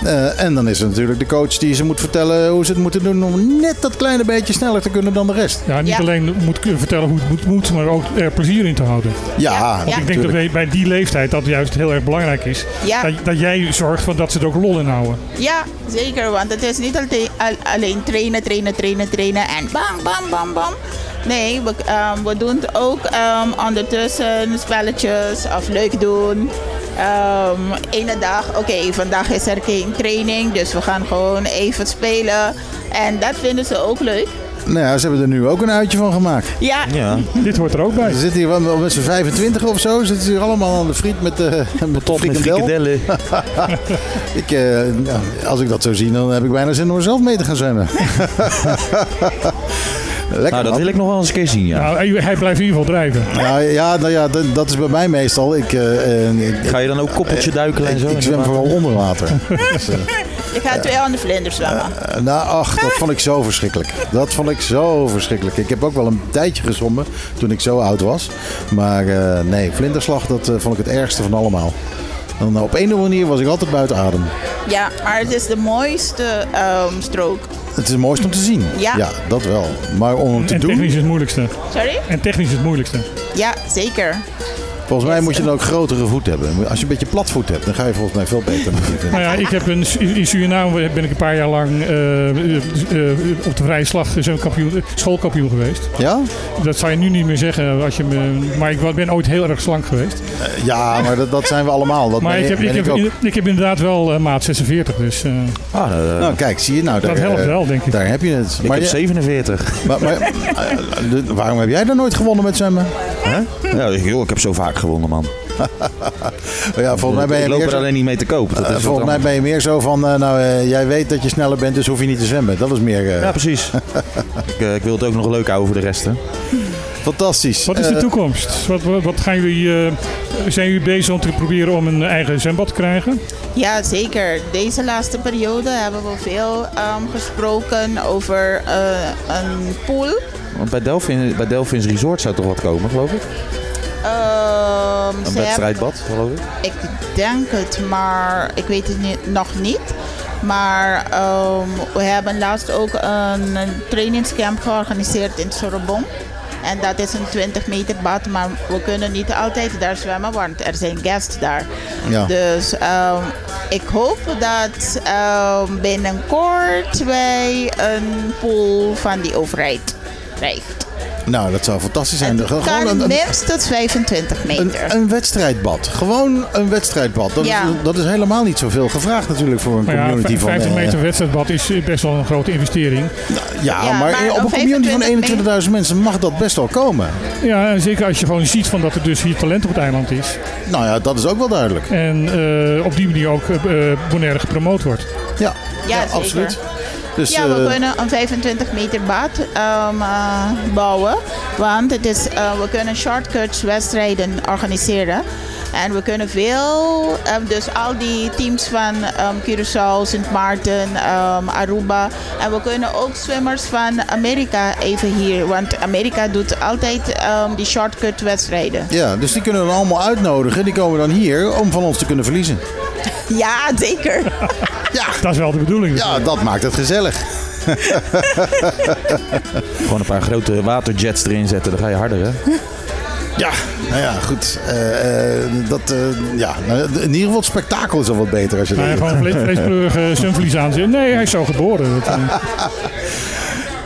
Eh, en dan is er natuurlijk de coach die ze moet vertellen hoe ze het moeten doen. Om net dat kleine beetje sneller te kunnen dan de rest. Ja, niet Ja. alleen moet ik vertellen hoe het moet, moet, maar ook er plezier in te houden. Ja, Ja. Want ik denk dat natuurlijk. bij, bij die leeftijd dat juist heel erg belangrijk is. Ja. Dat, dat jij zorgt van dat ze er ook lol in houden. Ja, zeker. Want het is niet alleen trainen, trainen, trainen, trainen en bam, bam, bam, bam. Nee, we, ehm, we doen ook ehm, ondertussen spelletjes of leuk doen. Ehm ene dag, oké, vandaag is er geen training, dus we gaan gewoon even spelen. En dat vinden ze ook leuk. Nou ja, ze hebben er nu ook een uitje van gemaakt. Ja, Ja. Dit hoort er ook bij. Ze zitten hier wel met z'n 25 of zo. Zitten ze hier allemaal aan de friet met, de met Top met. [laughs] Ik, eh, nou, als ik dat zo zie, dan heb ik bijna zin om er zelf mee te gaan zwemmen. [laughs] Lekker Nou, dat man. wil ik nog wel eens een keer zien, ja. Nou, hij, blijft in ieder geval drijven. Ja, ja, nou ja dat, dat is bij mij meestal. Ik, eh, eh, ik, Ga je dan ook koppeltje duikelen en ik, zo? ik zwem vooral onder water. [laughs] Dus, eh, ik ga twee aan de vlinders zwemmen. eh, nou, ach, dat vond ik zo verschrikkelijk. Dat vond ik zo verschrikkelijk. Ik heb ook wel een tijdje gezwommen toen ik zo oud was. Maar eh, nee, vlinderslag, dat eh, vond ik het ergste van allemaal. Dan, op een of andere manier was ik altijd buiten adem. Ja, maar het is de mooiste ehm, strook. Het is het mooiste om te zien. Ja. dat wel. Maar om het te En doen, technisch is het moeilijkste. Sorry? En technisch is het moeilijkste. Ja, zeker. Volgens mij moet je dan ook grotere voet hebben. Als je een beetje plat voet hebt, dan ga je volgens mij veel beter Nou ja, ik heb een, in Suriname ben ik een paar jaar lang eh, eh, eh, op de vrije slag zo'n kampioen, schoolkampioen geweest. Ja? Dat zou je nu niet meer zeggen, als je me, maar ik ben ooit heel erg slank geweest. Ja, maar dat, dat zijn we allemaal. Dat Maar ben, ik heb, ben ik, heb, ook. ik heb inderdaad wel maat 46, dus eh, Ah, nou, kijk, zie je nou. dat daar, helpt eh, wel, denk ik. Daar heb je het. ik maar, heb je- 47. maar, maar, [laughs] de- waarom heb jij dan nooit gewonnen met zwemmen? Ja, joh, ik heb zo vaak gewonnen, man. [laughs] Ja, volgens mij ben je ik loop er zo, alleen niet mee te koop. Dat eh, is volgens mij ben je meer zo van, eh, nou, eh, jij weet dat je sneller bent, dus hoef je niet te zwemmen. Dat is meer Ja, precies. [laughs] ik, ik wil het ook nog leuk houden voor de rest. Hè. Fantastisch. Wat is de Eh, toekomst? Wat, wat, gaan jullie, eh, zijn jullie bezig om te proberen om een eigen zwembad te krijgen? Ja, zeker. Deze laatste periode hebben we veel ehm, gesproken over eh, een pool. Want bij, Delphin, bij Delphins Resort zou toch wat komen, geloof ik? Ehm, Een hebben- wedstrijdbad, geloof ik. ik denk het, maar ik weet het niet, nog niet. Maar ehm, we hebben laatst ook een, een trainingscamp georganiseerd in Sorbonne. En dat is een 20 meter bad, maar we kunnen niet altijd daar zwemmen, want er zijn guests daar. Ja. Dus ehm, ik hoop dat ehm, binnenkort wij een pool van die overheid krijgen. Nou, dat zou fantastisch zijn. Het Gewoon kan een, een, minstens 25 meter. een, een wedstrijdbad. Gewoon een wedstrijdbad. Dat, Ja. is, dat is helemaal niet zoveel gevraagd natuurlijk voor een Maar ja, community van... 50 eh, meter wedstrijdbad is best wel een grote investering. Ja, Ja, maar, maar op een community van 25 21.000 mensen mag dat best wel komen. Ja, en zeker als je gewoon ziet van dat er dus hier talent op het eiland is. Nou ja, dat is ook wel duidelijk. En eh, op die manier ook eh, eh, Bonaire gepromoot wordt. Ja, Ja, zeker. absoluut. Dus, Ja, we kunnen een 25 meter bad ehm, eh, bouwen. Want het is, eh, we kunnen shortcuts wedstrijden organiseren. En we kunnen veel, ehm, dus al die teams van ehm, Curaçao, Sint Maarten, ehm, Aruba. En we kunnen ook zwimmers van Amerika even hier. Want Amerika doet altijd ehm, die shortcut wedstrijden. ja, dus die kunnen we dan allemaal uitnodigen. Die komen dan hier om van ons te kunnen verliezen. [laughs] Ja, zeker. [laughs] Dat is wel de bedoeling. Ja, dat maakt het gezellig. [laughs] Gewoon een paar grote waterjets erin zetten, dan ga je harder, hè? Ja, nou ja, goed. Eh, eh, dat, eh, ja, in ieder geval het spektakel is al wat beter als je dat gewoon vle vleeskleurige zwemverlies [laughs] aan. Nee, hij is zo geboren. Dat,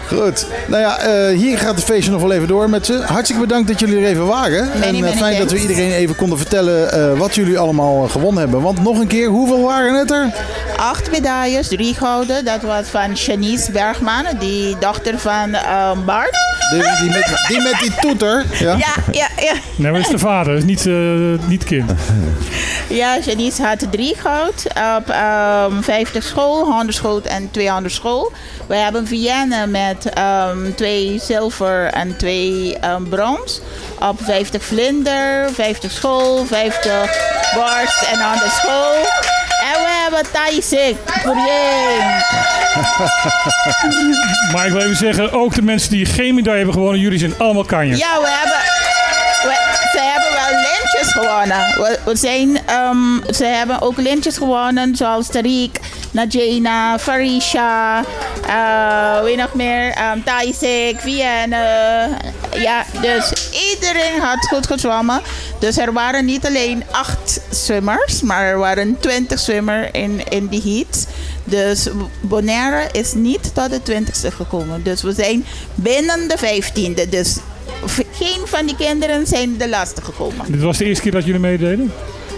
Goed. Nou ja, eh, hier gaat het feestje nog wel even door met ze. Hartstikke bedankt dat jullie er even waren. Many, en many fijn dat we iedereen even konden vertellen eh, wat jullie allemaal gewonnen hebben. Want nog een keer, hoeveel waren het er? Acht medailles, drie gouden. Dat was van Janice Bergman, die dochter van ehm, Bart. Die, die, met, die met die toeter. Ja. Ja, ja, ja. Nee, maar dat is de vader, is niet, eh niet kind. [laughs] Ja, Janice had drie goud op ehm 50 school, 100 school en 200 school. We hebben Vienne met ehm, twee zilver en twee ehm, brons. Op 50 vlinder, 50 school, 50 borst en 100 school. En we hebben Taisik, Pourier. [laughs] Maar ik wil even zeggen, ook de mensen die geen medaille hebben gewonnen, jullie zijn allemaal kanjers. Ja, we hebben. we- ze hebben wel lintjes gewonnen. We, we zijn, ehm, ze hebben ook lintjes gewonnen, zoals Tariq, Najena, Farisha, wie nog meer, um, Taisik, Vienne. Ja, dus iedereen had goed gezwommen. Dus er waren niet alleen acht swimmers, maar er waren twintig swimmers in, in die heat. Dus Bonaire is niet tot de twintigste gekomen. Dus we zijn binnen de vijftiende. Dus geen van die kinderen zijn de laatste gekomen. Dit was de eerste keer dat jullie meededen?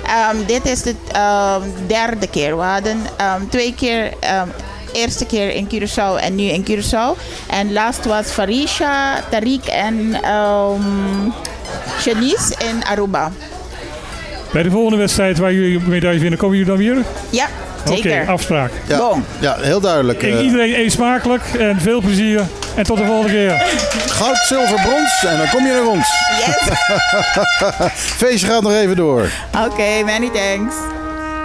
Ehm, dit is de ehm, derde keer. We hadden ehm, twee keer, eerste keer in Curaçao en nu in Curaçao. En laatst was Farisha, Tariq en ehm Janice in Aruba. Bij de volgende wedstrijd waar jullie medailles winnen, komen jullie dan weer? Ja, Oké, zeker. afspraak. Ja, Bon. ja, heel duidelijk. Kijk, eh, iedereen eet smakelijk en veel plezier. En tot de volgende keer. goud, zilver, brons en dan kom je naar ons. Yes. [laughs] Feestje gaat nog even door. Oké, many thanks.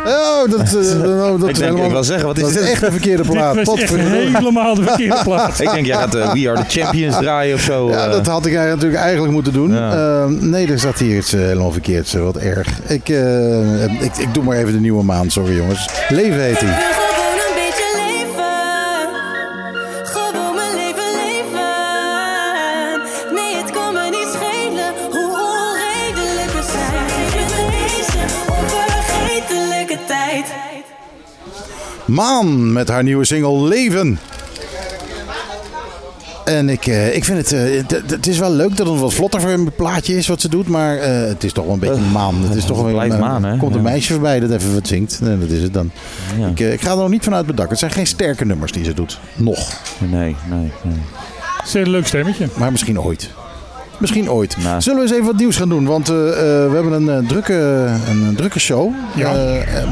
Oh, dat, eh, [laughs] oh, dat Ik is denk, helemaal- ik wil zeggen, wat is dat dit? [laughs] is echt de verkeerde plaat. Dit was echt Potverdorie. helemaal de verkeerde [laughs] plaats. Ik denk, jij gaat eh, We Are The Champions draaien of zo. Ja, eh. dat had ik eigenlijk natuurlijk eigenlijk moeten doen. Ja. Ehm, nee, er zat hier iets helemaal verkeerd. Zo, wat erg. Ik, eh, ik, ik doe maar even de nieuwe maan. Sorry jongens. Leven heet hij. Maan met haar nieuwe single Leven. En ik, eh, ik vind het, eh, het- het is wel leuk dat het wat vlotter voor een plaatje is wat ze doet. Maar eh, het is toch wel een beetje maan. Het is toch wel een- maan, hè? komt een Ja. meisje voorbij dat even wat zingt. Nee, dat is het dan. Ja. Ik, ik ga er nog niet vanuit bedakken. Het zijn geen sterke nummers die ze doet. Nog. Nee, nee, nee. Het is een leuk stemmetje. Maar misschien ooit. Misschien ooit. Nou. Zullen we eens even wat nieuws gaan doen? Want eh, eh, we hebben een, eh, drukke, een, een drukke show. Ja.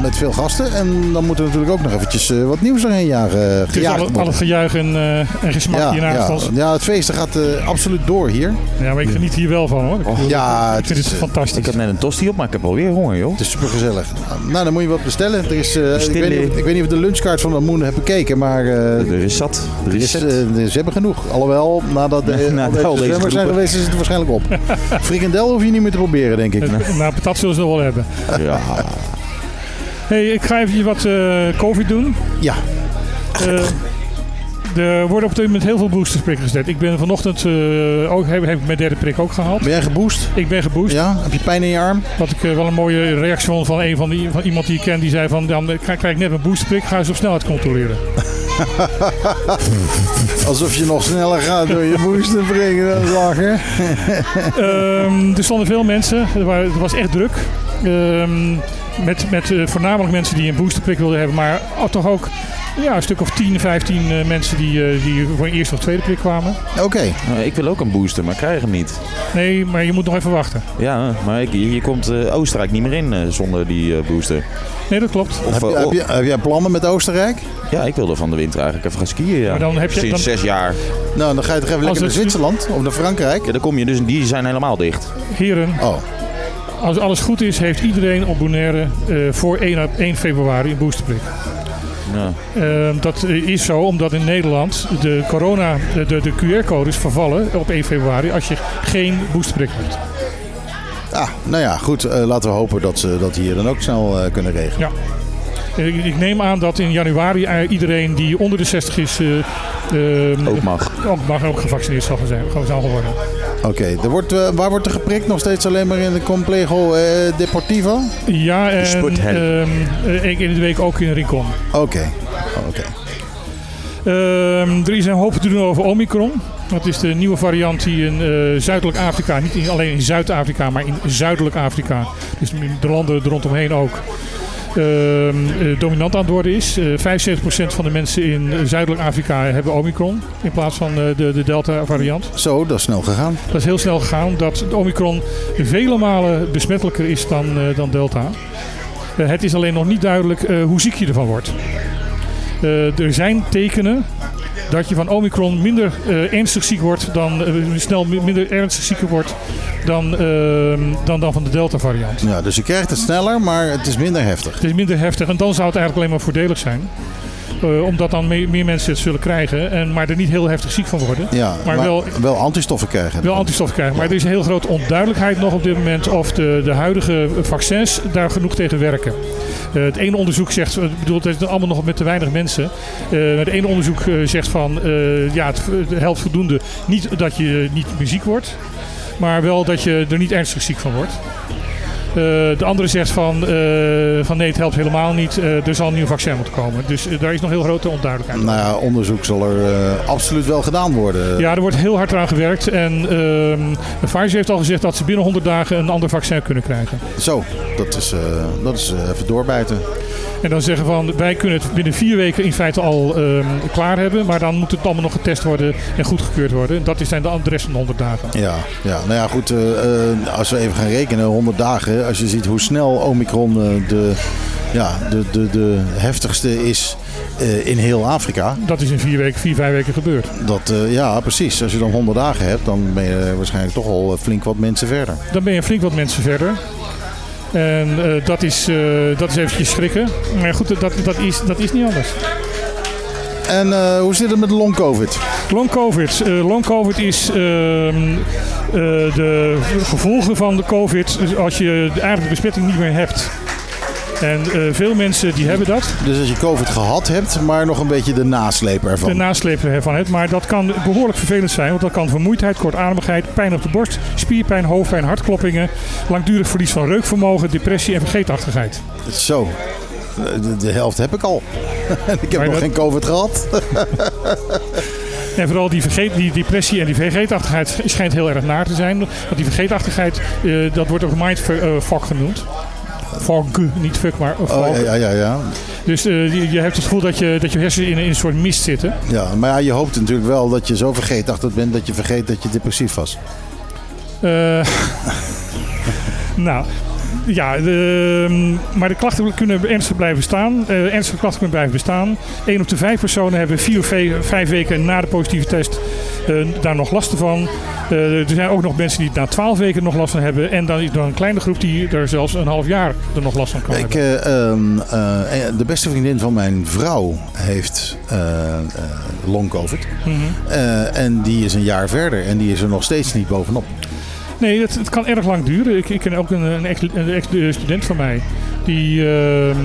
met veel gasten. En dan moeten we natuurlijk ook nog eventjes eh, wat nieuws erheen jagen. Het al, al het gejuich en, en gesmak ja, hier naast ja. ja, het feest gaat eh, absoluut door hier. Ja, maar ik geniet hier wel van hoor. Ik, ja, ik het vind is, het fantastisch. Ik heb net een tosti op, maar ik heb alweer honger, joh. Het is super gezellig. Nou, dan moet je wat bestellen. Er is, eh, ik, weet niet of, ik weet niet of de lunchkaart van de Moon heb bekeken, maar eh, Er is zat. Er er is ze hebben genoeg. Alhoewel, nadat [laughs] de, Na- al na deze al deze zwemmers zijn geweest, is het waarschijnlijk op. [laughs] Frikandel hoef je niet meer te proberen, denk ik. Eh, [laughs] Nou, patat zullen ze nog wel hebben. Ja. Hey, ik ga even wat eh, COVID doen. Ja, Eh, er worden op dit moment heel veel boostersprikken gezet. Ik ben vanochtend eh, ook, heb, heb ik mijn derde prik ook gehaald. ben jij geboost? Ik ben geboost. Ja? Heb je pijn in je arm? Wat ik eh, wel een mooie reactie vond van, een van, die, van iemand die ik ken. Die zei van, dan eh, krijg ik net mijn boosterprik. Ga eens op snelheid controleren. [laughs] [laughs] Alsof je nog sneller gaat door je booster brengen. Dat is lachen. [laughs] Ehm, er stonden veel mensen. Het was echt druk. Ehm, met met eh, voornamelijk mensen die een boosterprik wilden hebben. Maar toch ook ja, een stuk of 10, 15 eh, mensen die, eh, die voor een eerste of tweede prik kwamen. Oké. Nou, ik wil ook een booster, maar ik krijg hem niet. Nee, maar je moet nog even wachten. Ja, maar ik, je komt eh, Oostenrijk niet meer in eh, zonder die eh, booster. Nee, dat klopt. Of, Heb, je- heb, oh, je, heb jij plannen met Oostenrijk? ja, ik wilde van de winter eigenlijk even gaan skiën. Ja. Maar dan heb je- Sinds dan- zes jaar. Nou, dan ga je toch even lekker naar Zwitserland of naar Frankrijk. Ja, dan kom je dus, die zijn helemaal dicht. Heren, Oh, als alles goed is, heeft iedereen op Bonaire eh, voor 1, ap- 1 februari een boosterprik. Ja. Ehm, dat is zo omdat in Nederland de corona, de, de, de QR-codes vervallen op 1 februari als je geen boosterprik hebt. ah, nou ja, goed. eh, laten we hopen dat ze dat hier dan ook snel eh, kunnen regelen. Ja. Ik, ik neem aan dat in januari eh, iedereen die onder de 60 is eh, ehm, Ook mag. ook mag ook gevaccineerd zal zijn, gewoon zal worden. Oké, er wordt, eh, waar wordt er geprikt? Nog steeds alleen maar in de Complejo eh, Deportivo? Ja, en sporthel. ehm, eh, één keer in de week ook in Rincon. Oké, oké. Ehm, er is een hoop te doen over Omicron. Dat is de nieuwe variant die in eh, Zuidelijk Afrika, niet in- alleen in Zuid-Afrika, maar in Zuidelijk Afrika, dus de landen er rondomheen ook, dominant aan het worden is. Eh 75% van de mensen in eh, Zuidelijk Afrika hebben Omicron in plaats van eh, de, de Delta-variant. Zo, dat is snel gegaan. Dat is heel snel gegaan dat Omicron vele malen besmettelijker is dan, eh, dan Delta. Eh, het is alleen nog niet duidelijk eh, hoe ziek je ervan wordt. Eh, er zijn tekenen dat je van Omicron minder eh, ernstig ziek wordt dan eh, snel mi- minder ernstig zieker wordt dan, ehm, dan, dan van de Delta-variant. Ja, dus je krijgt het sneller, maar het is minder heftig. Het is minder heftig en dan zou het eigenlijk alleen maar voordelig zijn. Eh, omdat dan me- meer mensen het zullen krijgen, en, maar er niet heel heftig ziek van worden. Ja, maar, wel, wel antistoffen krijgen. wel antistoffen krijgen. Maar er is een heel grote onduidelijkheid nog op dit moment of de, de huidige vaccins daar genoeg tegen werken. Eh, het ene onderzoek zegt, ik bedoel, het is allemaal nog met te weinig mensen. Eh, het ene onderzoek zegt van, ja, het, het helpt voldoende niet dat je niet meer ziek wordt, maar wel dat je er niet ernstig ziek van wordt. Eh, de andere zegt van, eh, van nee, het helpt helemaal niet. Eh, er zal een nieuw vaccin moeten komen. Dus daar is nog heel grote onduidelijkheid. Nou ja, onderzoek zal er absoluut wel gedaan worden. Ja, er wordt heel hard aan gewerkt. En ehm Pfizer heeft al gezegd dat ze binnen 100 dagen een ander vaccin kunnen krijgen. Zo, dat is, dat is even doorbijten. En dan zeggen van wij kunnen het binnen vier weken in feite al ehm, klaar hebben. Maar dan moet het allemaal nog getest worden en goedgekeurd worden. En dat zijn de de rest van de 100 dagen. Ja, ja, nou ja, goed. als we even gaan rekenen, 100 dagen. Als je ziet hoe snel Omicron eh, de, ja, de, de, de heftigste is eh, in heel Afrika. Dat is in vier, weken, vier vijf weken gebeurd. Dat, eh, ja, precies. Als je dan 100 dagen hebt, dan ben je waarschijnlijk toch al eh, flink wat mensen verder. Dan ben je flink wat mensen verder. En eh, dat, is, eh, dat is eventjes schrikken. Maar goed, dat, dat, is, dat is niet anders. En eh, hoe zit het met long covid? Long COVID. Eh, long COVID is ehm, eh, de gevolgen van de COVID dus als je eigenlijk de besmetting niet meer hebt. En veel mensen die hebben dat, Dus als je covid gehad hebt, maar nog een beetje de nasleep ervan. de nasleep ervan het. Maar dat kan behoorlijk vervelend zijn, want dat kan vermoeidheid, kortademigheid, pijn op de borst, spierpijn, hoofdpijn, hartkloppingen, langdurig verlies van reukvermogen, depressie en vergeetachtigheid. Zo, de, de helft heb ik al. [laughs] Ik heb Maar nog dat- geen covid gehad. En vooral die, vergeet, die depressie en die vergeetachtigheid schijnt heel erg naar te zijn. Want die vergeetachtigheid, eh, dat wordt ook mindfuck genoemd. Fog, niet fuck, maar fog. Oh, ja, ja, ja. Dus eh, je, je hebt het gevoel dat je, dat je hersenen in, in een soort mist zitten. Ja, maar ja, je hoopt natuurlijk wel dat je zo vergeetachtig bent dat je vergeet dat je depressief was. Eh, [laughs] nou, ja, de, ehm, maar de klachten kunnen ernstig blijven bestaan. Eh, ernstige klachten kunnen blijven bestaan. 1 op de 5 personen hebben vier of ve- vijf weken na de positieve test eh, daar nog last van. Eh, er zijn ook nog mensen die na 12 weken nog last van hebben. En dan is er een kleine groep die er zelfs een half jaar er nog last van kan Ik, hebben. eh, ehm, eh, de beste vriendin van mijn vrouw heeft long covid. Mhm. En die is een jaar verder en die is er nog steeds niet bovenop. Nee, het, het kan erg lang duren. Ik, ik ken ook een, een ex- een ex-student van mij. Die ehm,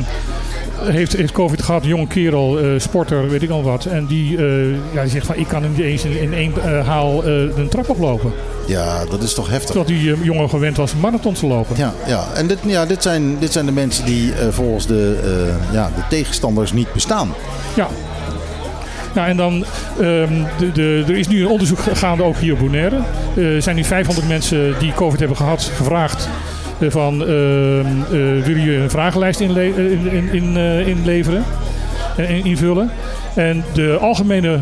heeft, heeft COVID gehad, een jonge kerel, eh, sporter, weet ik al wat. En die, eh, ja, die zegt van ik kan niet eens in, in één eh, haal een trap oplopen. Ja, dat is toch heftig. Terwijl die jongen gewend was een marathon te lopen. Ja, ja. en dit, ja, dit, zijn, dit zijn de mensen die volgens de, ja, de tegenstanders niet bestaan. Ja. Nou, en dan, ehm, de, de, er is nu een onderzoek gaande ook hier op Bonaire. Er zijn nu 500 mensen die COVID hebben gehad gevraagd eh, van eh, wil je een vragenlijst inle- eh, in, in, in, eh, inleveren en in- invullen. En de algemene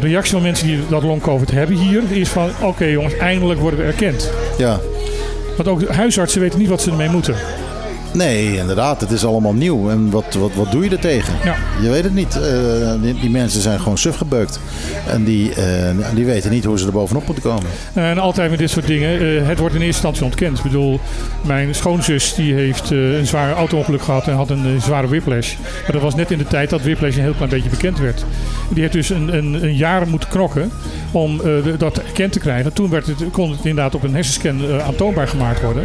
reactie van mensen die dat long COVID hebben hier is van oké jongens, eindelijk worden we erkend. Ja. Want ook huisartsen weten niet wat ze ermee moeten. Nee, inderdaad, het is allemaal nieuw. En wat, wat, wat doe je er tegen? Ja. Je weet het niet. Eh, die, die mensen zijn gewoon suf gebeukt. En die, eh, die weten niet hoe ze er bovenop moeten komen. En altijd met dit soort dingen. eh, het wordt in eerste instantie ontkend. Ik bedoel, mijn schoonzus die heeft eh, een zwaar auto-ongeluk gehad en had een eh, zware whiplash. Maar dat was net in de tijd dat whiplash een heel klein beetje bekend werd. Die heeft dus een, een, een jaar moeten knokken om eh, dat erkend te krijgen. Toen werd het, kon het inderdaad op een hersenscan eh, aantoonbaar gemaakt worden.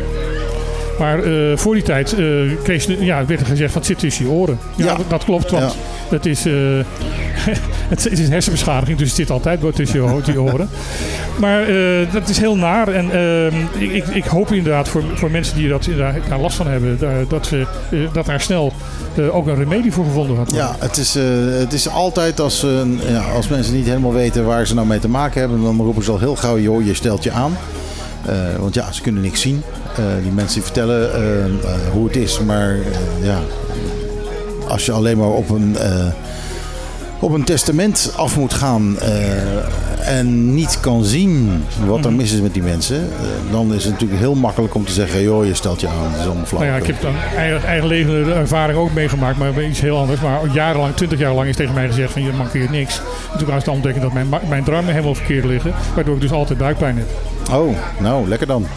Maar eh, voor die tijd eh, kreeg ja, werd er gezegd het zit tussen je oren. Ja, Ja. Dat, klopt, want het, is, eh, [laughs] het is een hersenbeschadiging, dus het zit altijd tussen je, oren. Maar dat is heel naar. En ehm, ik, ik, ik hoop inderdaad voor, voor mensen die dat, daar, daar last van hebben, daar- dat, ze, dat daar snel ook een remedie voor gevonden worden. Ja, het is, het is altijd als, ja, als mensen niet helemaal weten waar ze nou mee te maken hebben, dan roepen ze al heel gauw, joh, je stelt je aan. Eh, want ja, ze kunnen niks zien. Eh, die mensen die vertellen eh, hoe het is, maar ja, als je alleen maar op een, op een testament af moet gaan en niet kan zien wat er mis is met die mensen, dan is het natuurlijk heel makkelijk om te zeggen, joh, je stelt je aan, het is allemaal flauw. Nou ja, ik heb dan eigen, eigen leven ervaring ook meegemaakt, maar iets heel anders. Maar jarenlang, twintig jaar lang is tegen mij gezegd van je mankeert niks. En toen was het dan ontdekken dat mijn, mijn darmen helemaal verkeerd liggen, waardoor ik dus altijd buikpijn heb. Oh, nou, lekker dan.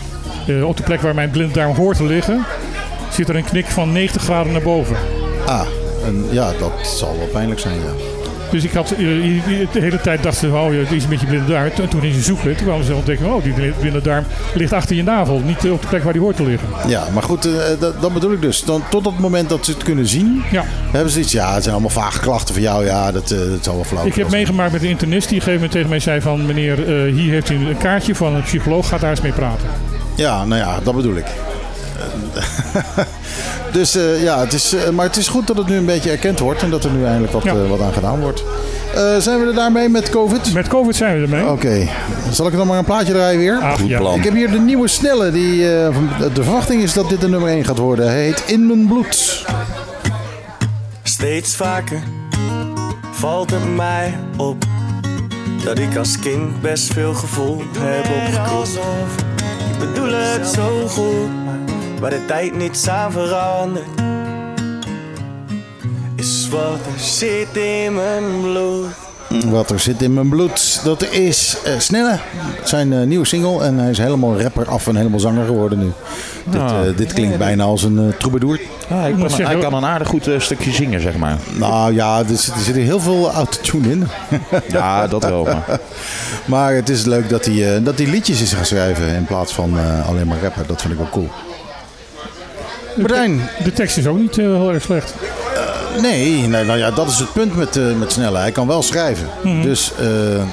Eh, op de plek waar mijn blinde darm hoort te liggen, zit er een knik van 90 graden naar boven. Ah, en ja, dat zal wel pijnlijk zijn, ja. Dus ik had eh, de hele tijd dachten ze, oh, het is een beetje blinde darm. En toen gingen ze zoeken, toen kwamen ze ontdekken, oh, die blinde darm ligt achter je navel, niet eh, op de plek waar die hoort te liggen. Ja, maar goed, eh, dat, dat bedoel ik dus. Dan, tot het moment dat ze het kunnen zien, Ja. hebben ze iets. Ja, het zijn allemaal vage klachten van jou. Ja, dat, eh, dat zal wel flauw Ik heb meegemaakt met een internist die een gegeven moment tegen mij zei van... meneer, hier heeft u een kaartje van een psycholoog, ga daar eens mee praten. Ja, nou ja, dat bedoel ik. [laughs] dus eh, ja, het is, eh, maar het is goed dat het nu een beetje erkend wordt en dat er nu eindelijk wat, Ja. eh, wat aan gedaan wordt. Eh, zijn we er daarmee met COVID? Met COVID zijn we ermee. Oké, zal ik dan maar een plaatje draaien weer? Ach, Goed ja. plan. Ik heb hier de nieuwe snelle. Die, eh, van- de verwachting is dat dit de nummer 1 gaat worden. Hij heet In Mijn Bloed. Steeds vaker valt het mij op dat ik als kind best veel gevoel heb opgekropt. Ik bedoel het zo goed, waar de tijd niets aan verandert, is wat er zit in mijn bloed. Wat er zit in mijn bloed, dat is eh, Snelle. Zijn eh, nieuwe single. En hij is helemaal rapper af en helemaal zanger geworden nu. Dit, Ah. eh, dit klinkt bijna als een troubadour. Ja, hij, moet kan, hij kan een aardig goed stukje zingen, zeg maar. Nou ja, er zit, er zit heel veel autotune in. [laughs] Ja, dat wel. Maar. [laughs] Maar het is leuk dat hij, eh, dat hij liedjes is gaan schrijven in plaats van eh, alleen maar rapper. Dat vind ik wel cool. Martijn, De tekst is ook niet eh, heel erg slecht. nee, nee, nou ja, dat is het punt met, eh, met Snelle. Hij kan wel schrijven. Dus, eh, en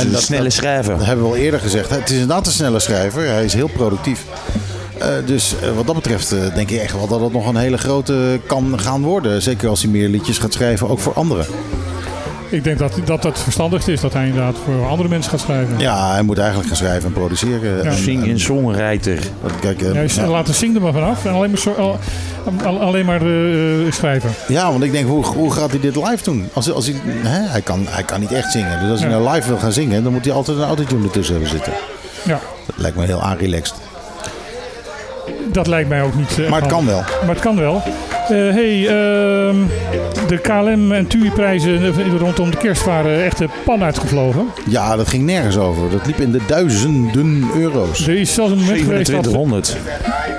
Een dat- snelle dat- schrijver. Dat hebben we al eerder gezegd. Het is inderdaad een snelle schrijver. Hij is heel productief. Eh, dus eh, wat dat betreft eh, denk ik echt wel dat het nog een hele grote kan gaan worden. Zeker als hij meer liedjes gaat schrijven, ook voor anderen. Ik denk dat dat het verstandigste is dat hij inderdaad voor andere mensen gaat schrijven. Ja, hij moet eigenlijk gaan schrijven en produceren. En- Sing en- in songwriter. Kijk, eh, Ja, ja. Laat de zing er maar vanaf en alleen maar, zo- al- al- alleen maar eh, schrijven. Ja, want ik denk, hoe, hoe gaat hij dit live doen? Als, als hij, hè, hij, kan, hij kan niet echt zingen. Dus als hij Ja. nou live wil gaan zingen, dan moet hij altijd een autotune ertussen hebben zitten. Ja, Dat lijkt me heel aanrelaxed. Dat lijkt mij ook niet. eh, Maar het kan wel. Maar het kan wel. Eh, hey, ehm, de KLM en TUI-prijzen rondom de kerst waren echt de pan uitgevlogen. Ja, dat ging nergens over. Dat liep in de duizenden euro's. Er is zelfs een moment geweest dat... 2700.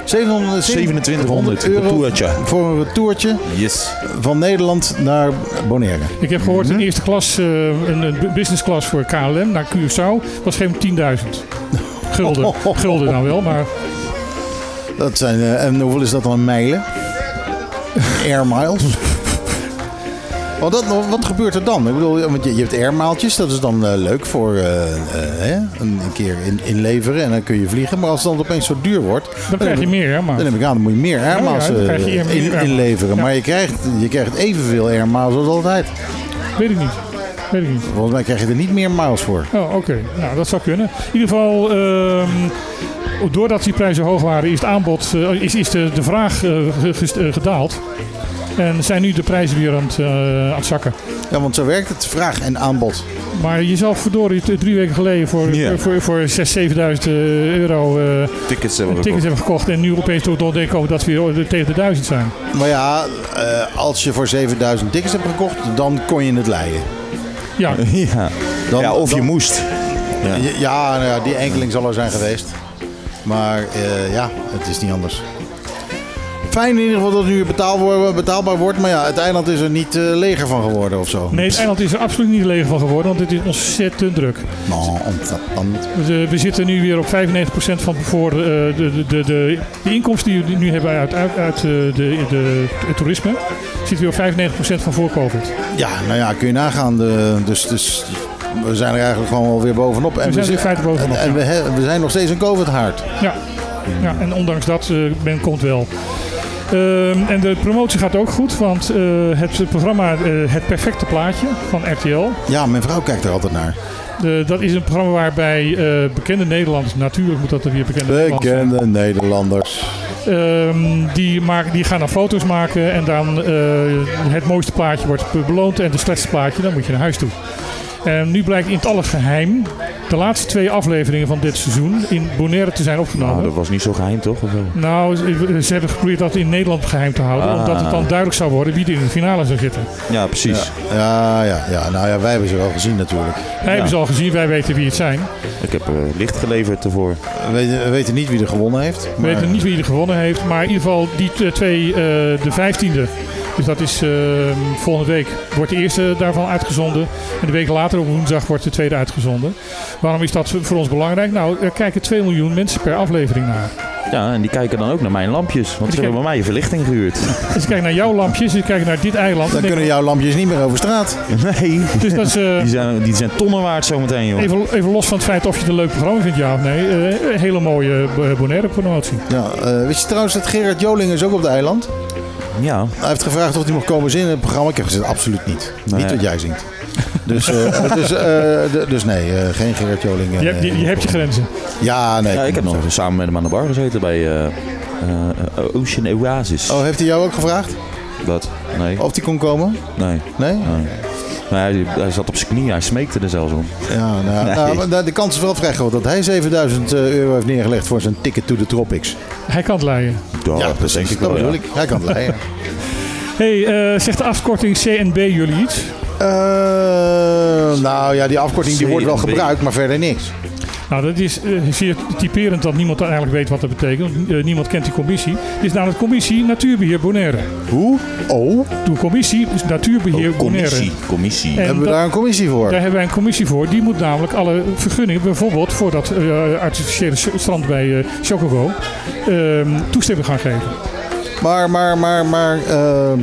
700, 2700 euro een toertje. voor een retourtje Yes. van Nederland naar Bonaire. Ik heb gehoord een eerste klas, eh, een, een business class voor KLM naar Curaçao was geen 10.000. [laughs] Gulden. Gulden dan wel, maar Dat zijn, eh, en hoeveel is dat dan in mijlen? Air miles? Want dat, wat gebeurt er dan? Ik bedoel, want je, je hebt airmaaltjes, dat is dan eh, leuk voor eh, hè, een, een keer in, inleveren en dan kun je vliegen. Maar als het dan opeens zo duur wordt, dan krijg je heb- meer. Hè, dan neem ik aan, dan moet je meer Ja, ja, in- airmiles. inleveren. Ja. Maar je krijgt, je krijgt evenveel airmiles als altijd. Weet ik niet. Weet ik niet. Volgens mij krijg je er niet meer miles voor. Oh, oké. Nou, dat zou kunnen. In ieder geval, ehm, doordat die prijzen hoog waren, is het aanbod, eh, is, is de, de vraag eh, eh, gedaald. En zijn nu de prijzen weer aan het, eh, aan het zakken. Ja, want zo werkt het, vraag en aanbod. Maar je zou verdorie drie weken geleden voor, voor, voor 6.000, 7.000 euro eh, Tickets hebben we tickets gekocht. hebben gekocht. En nu opeens toch ontdekken dat we weer tegen de 1000 zijn. Maar ja, eh, als je voor 7000 tickets hebt gekocht, dan kon je het leiden. [laughs] Ja, Ja. Dan, ja, of je moest. Ja. Ja, ja, nou ja, die enkeling zal er zijn geweest. Maar eh, ja, het is niet anders. Fijn in ieder geval dat het nu weer betaal wo- betaalbaar wordt. Maar ja, het eiland is er niet eh, leger van geworden of zo. nee, het eiland is er absoluut niet leeg van geworden, want het is ontzettend druk. Nou, ontzettend. We, we zitten nu weer op 95% van voor eh, de, de, de, inkomsten die we nu hebben uit, uit, uit eh, de, de, het toerisme. Zitten weer op 95% van voor COVID. Ja, nou ja, kun je nagaan. De, dus, dus we zijn er eigenlijk gewoon wel weer bovenop. En We zijn er in zi- feite bovenop, En, en we, we zijn nog steeds een COVID-haard. Ja. ja, en ondanks dat, eh men komt wel. Ehm, en de promotie gaat ook goed, want eh, het programma eh, Het Perfecte Plaatje van RTL. Ja, mijn vrouw kijkt er altijd naar. dat is een programma waarbij eh, bekende Nederlanders, natuurlijk moet dat er weer bekende Nederlanders zijn. Bekende Nederlanders. Ehm, die, maken, die gaan dan foto's maken en dan het mooiste plaatje wordt beloond en het slechtste plaatje, dan moet je naar huis toe. En nu blijkt in het alle geheim de laatste twee afleveringen van dit seizoen in Bonaire te zijn opgenomen. Nou, dat was niet zo geheim, toch? Of wel? Nou, ze hebben geprobeerd dat in Nederland geheim te houden, Ah. omdat het dan duidelijk zou worden wie er in de finale zou zitten. Ja, precies. Ja, ja, ja. Nou ja, wij hebben ze wel gezien natuurlijk. Wij hebben ze al gezien, wij weten wie het zijn. Ik heb eh, licht geleverd ervoor. We weten, we weten niet wie er gewonnen heeft. We weten niet wie er gewonnen heeft, maar in ieder geval die twee, eh, de vijftiende. Dus dat is eh, volgende week. Wordt de eerste daarvan uitgezonden. En de week later, op woensdag, wordt de tweede uitgezonden. Waarom is dat voor ons belangrijk? Nou, er kijken 2 miljoen mensen per aflevering naar. Ja, en die kijken dan ook naar mijn lampjes. Want ze hebben bij mij verlichting gehuurd. [laughs] Ze kijken naar jouw lampjes, ze kijken naar dit eiland. Dan En kunnen jouw lampjes niet meer over straat. Nee. Dus dat is, eh, Die zijn, die zijn tonnen waard zometeen, joh. Even, even los van het feit of je het een leuk programma vindt, ja of nee. een hele mooie eh, Bonaire promotie. Ja, eh, wist je trouwens dat Gerard Joling is ook op het eiland? Ja. Hij heeft gevraagd of hij mocht komen zingen in het programma. Ik heb gezegd, absoluut niet. Nee. Niet wat jij zingt. Dus, eh, [laughs] dus, eh, dus nee, eh, geen Gerard Joling. eh, Je, hebt- je, je hebt je grenzen. Ja, nee. Ja, ik heb nog samen met hem aan de bar gezeten bij Ocean Oasis. Oh, heeft hij jou ook gevraagd? Wat? Nee. Of hij kon komen? Nee. Nee? Nee. Maar hij, hij zat op zijn knieën, hij smeekte er zelfs om. Ja, nou, Nee. nou, maar de kans is wel vrij groot dat hij 7000 euro heeft neergelegd voor zijn ticket to the tropics. Hij kan het leiden. Ja, ja, dat precies. denk ik dat wel, bedoel ja. ik. Hij kan het leiden. hey, eh, zegt de afkorting CNB jullie iets? Eh, nou ja, die afkorting die wordt wel gebruikt, maar verder niks. Nou, dat is eh, zeer typerend dat niemand eigenlijk weet wat dat betekent. eh, niemand kent die commissie. Het is namelijk Commissie Natuurbeheer Bonaire. Hoe? Oh, De commissie is Natuurbeheer Bonaire. Commissie. Commissie. En hebben we dat- daar een commissie voor? Daar hebben wij een commissie voor. Die moet namelijk alle vergunningen, bijvoorbeeld voor dat eh, artificiële strand bij eh Chocobo, ehm, toestemming gaan geven. Maar, maar, maar, maar, ehm,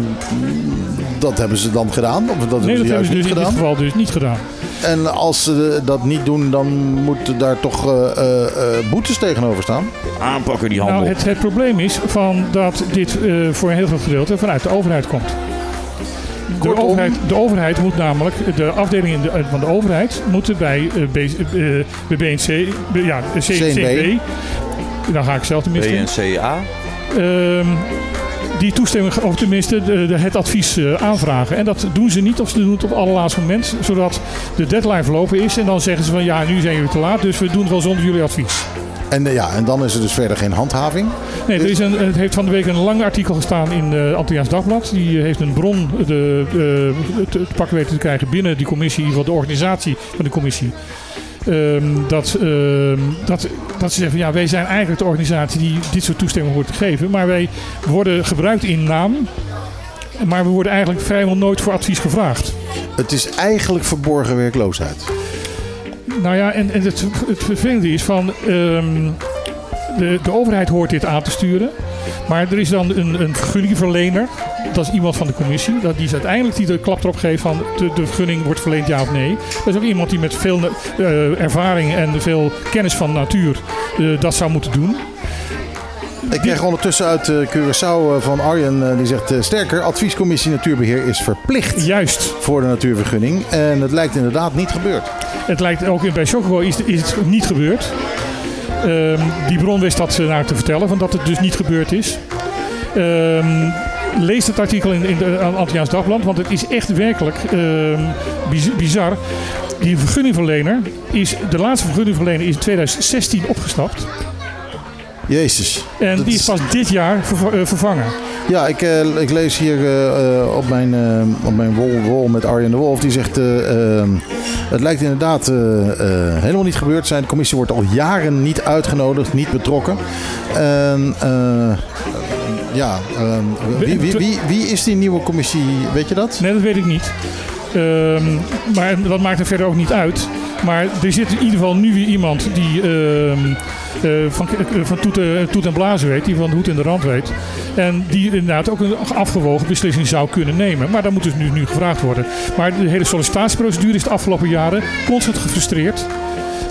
dat hebben ze dan gedaan? Of dat hebben Nee, ze dat hebben ze dus niet in dit geval dus niet gedaan. En als ze dat niet doen, dan moeten daar toch eh, eh, eh, boetes tegenover staan? Aanpakken die handel. Nou, het, het probleem is van dat dit eh, voor een heel groot gedeelte vanuit de overheid komt. De overheid, de overheid moet namelijk, de afdelingen de- van de overheid moeten bij, B, bij BNC, bij- ja, CNB. Dan ga ik zelf tenminste in, BNCA. ehm, die toestemming, of tenminste de, de- het advies eh, aanvragen. En dat doen ze niet, of ze doen het op het allerlaatste moment, zodat de deadline verlopen is. En dan zeggen ze van ja, nu zijn jullie te laat, dus we doen het wel zonder jullie advies. En, eh, ja, en dan is er dus verder geen handhaving. Nee, er is een, het heeft van de week een lang artikel gestaan in het Antilliaans Dagblad. Die heeft een bron de, te, te pakken weten te krijgen binnen die commissie, in ieder geval de organisatie van de commissie. Ehm, dat, ehm, dat, dat ze zeggen van ja, wij zijn eigenlijk de organisatie die dit soort toestemming hoort te geven. Maar wij worden gebruikt in naam. Maar we worden eigenlijk vrijwel nooit voor advies gevraagd. Het is eigenlijk verborgen werkloosheid. Nou ja, en, en het, het vervelende is van... ehm, de, de overheid hoort dit aan te sturen. Maar er is dan een, een vergunningverlener. Dat is iemand van de commissie. Dat, die is uiteindelijk die de klap erop geeft van... De, de vergunning wordt verleend ja of nee. Dat is ook iemand die met veel eh, ervaring en veel kennis van natuur... eh, dat zou moeten doen. Ik kreeg ondertussen uit eh, Curaçao van Arjen, die zegt sterker, adviescommissie natuurbeheer is verplicht Juist. voor de natuurvergunning. En het lijkt inderdaad niet gebeurd. Het lijkt ook bij Chocobo is, is het niet gebeurd. Ehm, die bron wist dat naar te vertellen, van dat het dus niet gebeurd is. Ehm, lees het artikel in, in de Antilliaans Dagblad, want het is echt werkelijk ehm, biz- bizar. Die vergunningverlener is, de laatste vergunningverlener is in 2016 opgestapt. Jezus. En die is pas dit jaar eh, vervangen. Ja, ik, eh, ik lees hier eh, op mijn, eh, op mijn wol, wol met Arjen de Wolf. Die zegt, het lijkt inderdaad eh, eh, helemaal niet gebeurd te zijn. De commissie wordt al jaren niet uitgenodigd, niet betrokken. En eh, ja, ehm, wie, wie, wie, wie is die nieuwe commissie, weet je dat? Nee, dat weet ik niet. Ehm, maar dat maakt er verder ook niet uit. Maar er zit in ieder geval nu weer iemand die ehm, eh, van, eh, van toet, eh, en blazen weet, die van de hoed en de rand weet. En die inderdaad ook een afgewogen beslissing zou kunnen nemen. Maar dat moet dus nu, nu gevraagd worden. Maar de hele sollicitatieprocedure is de afgelopen jaren constant gefrustreerd.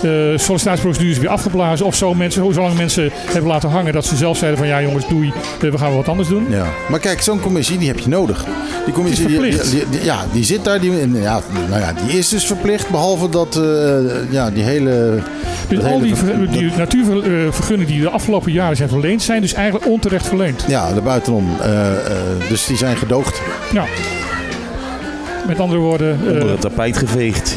Eh, sollicitatieprocedures weer afgeblazen. Of zo mensen, hoe zolang mensen hebben laten hangen dat ze zelf zeiden van ja jongens doei, eh, we gaan wel wat anders doen. Ja. Maar kijk, zo'n commissie die heb je nodig. Die commissie, die, verplicht. die- die- ja, die zit daar. Die, ja, nou ja, die is dus verplicht, behalve dat, eh, ja, die hele... Dus al die, ver- ver- die natuurvergunningen die de afgelopen jaren zijn verleend, zijn dus eigenlijk onterecht verleend. Ja, de buitenom. Eh, eh, dus die zijn gedoogd. Ja. Met andere woorden, eh, Onder het tapijt geveegd.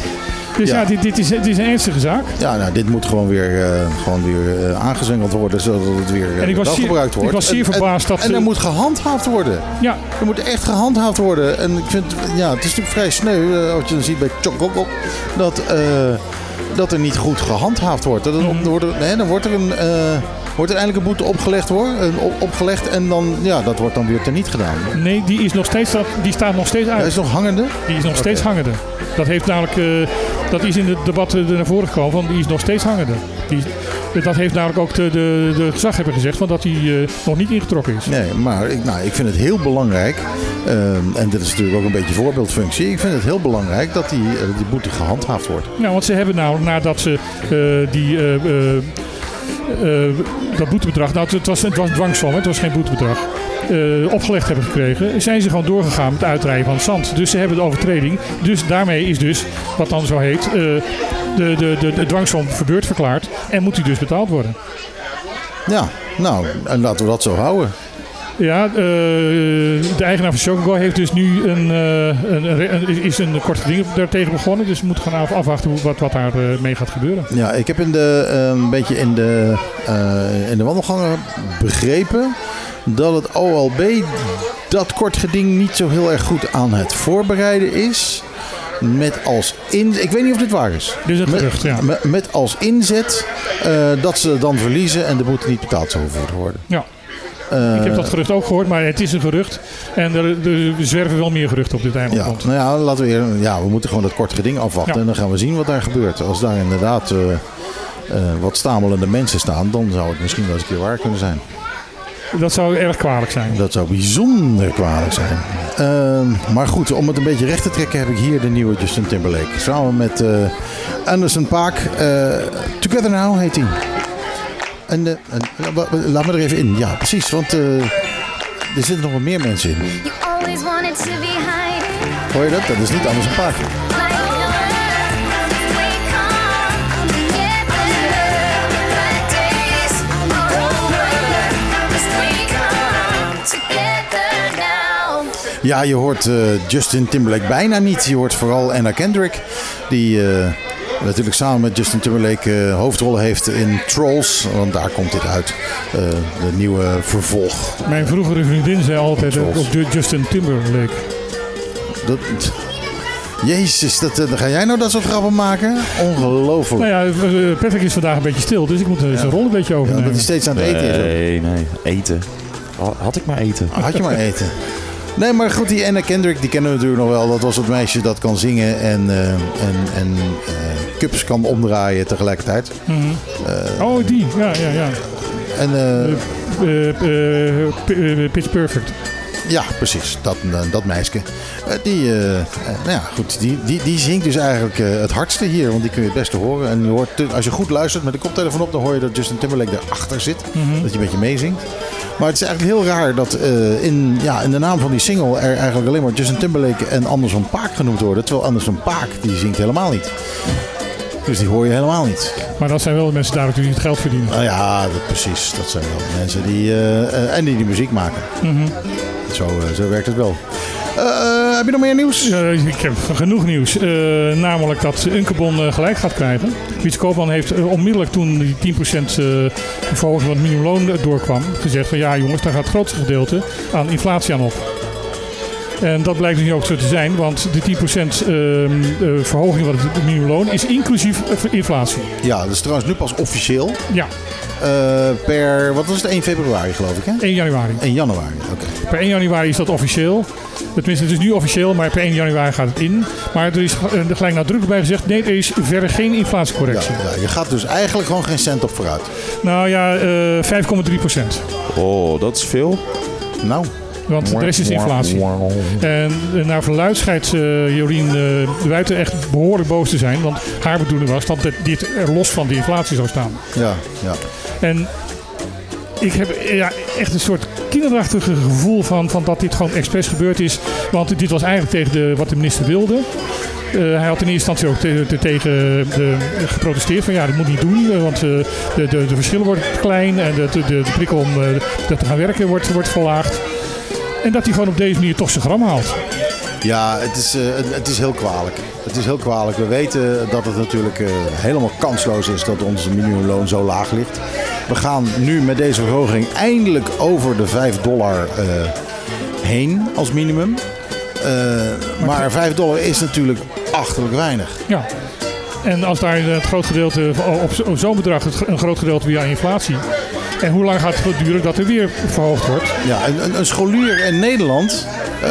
Dus ja, ja. dit, dit, is, dit is een ernstige zaak. Ja, nou, dit moet gewoon weer, eh, gewoon weer eh, aangezengeld worden, zodat het weer eh, En ik was wel zeer- gebruikt wordt. ik was zeer En- en- verbaasd dat En, er moet gehandhaafd worden. Ja, Er moet echt gehandhaafd worden. En ik vind, ja, het is natuurlijk vrij sneu, eh, als je dan ziet bij Chokokok, dat, eh, dat er niet goed gehandhaafd wordt. Dat wordt er- nee, dan wordt er, een, eh, wordt er eindelijk een boete opgelegd, hoor. Opgelegd en dan, ja, dat wordt dan weer teniet gedaan. nee, die, is nog steeds, die staat nog steeds Hij uit. is nog hangende. Die is nog steeds hangende. Dat heeft namelijk, eh, dat is in het debat eh, er naar voren gekomen, van die is nog steeds hangende. Die, dat heeft namelijk ook de, de, de gezaghebber gezegd, van dat hij eh, nog niet ingetrokken is. Nee, maar ik, nou, ik vind het heel belangrijk, ehm, en dit is natuurlijk ook een beetje voorbeeldfunctie, ik vind het heel belangrijk dat die, eh, die boete gehandhaafd wordt. Nou, want ze hebben nou, nadat ze eh, die, eh, eh, eh, dat boetebedrag, nou het was, het was een dwangsom, het was geen boetebedrag, eh, opgelegd hebben gekregen, zijn ze gewoon doorgegaan met het uitrijden van het zand. Dus ze hebben de overtreding. Dus daarmee is dus, wat dan zo heet, eh, de, de, de, de dwangsom verbeurd verklaard en moet die dus betaald worden. Ja, nou, en laten we dat zo houden. Ja, eh, de eigenaar van Chocogo heeft dus nu een, eh, een, is een kort geding daartegen begonnen. Dus we moeten gaan af- afwachten wat, wat daar eh, mee gaat gebeuren. Ja, ik heb in de, een beetje in de, in de wandelgangen begrepen dat het OLB dat kort geding niet zo heel erg goed aan het voorbereiden is. Met als in, ik weet niet of dit waar is. Dit is een Met- gerucht, ja. Met, met als inzet dat ze dan verliezen en de boete niet betaald zou worden. Ja. Eh, Ik heb dat gerucht ook gehoord, maar het is een gerucht. En er, er zwerven wel meer geruchten op dit eiland Ja, rond. nou ja, laten we, eer- ja, we moeten gewoon dat kort geding afwachten. Ja. En dan gaan we zien wat daar gebeurt. Als daar inderdaad eh, eh, wat stamelende mensen staan, dan zou het misschien wel eens een keer waar kunnen zijn. Dat zou erg kwalijk zijn. Dat zou bijzonder kwalijk zijn. Ehm, maar goed, om het een beetje recht te trekken heb ik hier de nieuwe Justin Timberlake. Samen met eh, Anderson Paak. Together Now heet hij. En, eh, en, wa- laat me er even in. Ja, precies. Want eh, er zitten nog wat meer mensen in. Hoor je dat? Dat is niet come together now. Ja, je hoort eh, Justin Timberlake bijna niet. Je hoort vooral Anna Kendrick. Die eh, natuurlijk samen met Justin Timberlake eh, hoofdrollen heeft in Trolls. Want daar komt dit uit. Eh, de nieuwe vervolg. Mijn vroegere vriendin zei altijd op Ju- Justin Timberlake. Dat, Jezus, dat, eh, ga jij nou dat soort grappen maken? Ongelooflijk. Nou ja, Patrick is vandaag een beetje stil, dus ik moet zijn rol een beetje Ja, overnemen. dat hij steeds aan het eten is. ook. Nee, nee. Eten. Ha- Had ik maar eten. Had je maar eten. [laughs] Nee, maar goed, die Anna Kendrick, die kennen we natuurlijk nog wel. Dat was het meisje dat kan zingen en, eh, en, en eh, cups kan omdraaien tegelijkertijd. Mhm. Eh, oh, die. Ja, ja, ja. En, Pitch Perfect. Ja, precies. Dat, dat meisje. Die, nou ja, goed, die, die, die zingt dus eigenlijk het hardste hier. Want die kun je het beste horen. En je hoort, als je goed luistert met de koptelefoon op, dan hoor je dat Justin Timberlake daarachter zit. Mhm. Dat je een beetje meezingt. Maar het is eigenlijk heel raar dat eh, in, ja, in de naam van die single er eigenlijk alleen maar Justin Timberlake en Anderson Paak genoemd worden. Terwijl Anderson Paak, die zingt helemaal niet. Dus die hoor je helemaal niet. Maar dat zijn wel de mensen daar die het geld verdienen. Nou ja, dat, precies. Dat zijn wel mensen die, eh, eh, en die die muziek maken. Mhm. Zo, zo werkt het wel. Eh, heb je nog meer nieuws? Ik heb genoeg nieuws. Eh, namelijk dat Unkebon eh, gelijk gaat krijgen. Wietse Koopman heeft onmiddellijk toen die 10% eh verhoging van het minimumloon doorkwam... gezegd van ja jongens, daar gaat het grootste gedeelte aan inflatie aan op. En dat blijkt nu ook zo te zijn, want de 10% ehm, eh, verhoging van het minimumloon is inclusief inflatie. Ja, dat is trouwens nu pas officieel. Ja, Eh, per, wat was het, 1 februari geloof ik hè? 1 januari. 1 januari, oké. Per 1 januari is dat officieel. Tenminste, het is nu officieel, maar per 1 januari gaat het in. Maar er is eh, er gelijk nadrukkelijk bij gezegd: nee, er is verder geen inflatiecorrectie. ja, je gaat dus eigenlijk gewoon geen cent op vooruit. Nou ja, eh 5,3 procent. Oh, dat is veel. Nou, Want de rest is inflatie. En eh, naar verluid schijnt eh, Jolien eh, de Wuiten echt behoorlijk boos te zijn. Want haar bedoeling was dat dit- dit er los van die inflatie zou staan. Ja, ja. En ik heb ja, echt een soort kinderachtige gevoel van, van dat dit gewoon expres gebeurd is. Want dit was eigenlijk tegen de, wat de minister wilde. Eh, hij had in eerste instantie ook te- te- tegen de, geprotesteerd van ja, dat moet niet doen. eh, Want eh, de, de, de verschillen worden klein en de, de, de prikkel om dat te gaan werken wordt, wordt verlaagd. En dat hij gewoon op deze manier toch zijn gram haalt. Ja, het is, het, is heel kwalijk. Het is heel kwalijk. We weten dat het natuurlijk helemaal kansloos is dat onze minimumloon zo laag ligt. We gaan nu met deze verhoging eindelijk over de 5 dollar eh, heen als minimum. Eh, maar 5 dollar is natuurlijk achterlijk weinig. Ja. En als daar het groot gedeelte van- op zo- op zo'n bedrag een groot gedeelte via inflatie. En hoe lang gaat het duren dat er weer verhoogd wordt? Ja, een, een, een scholier in Nederland, eh,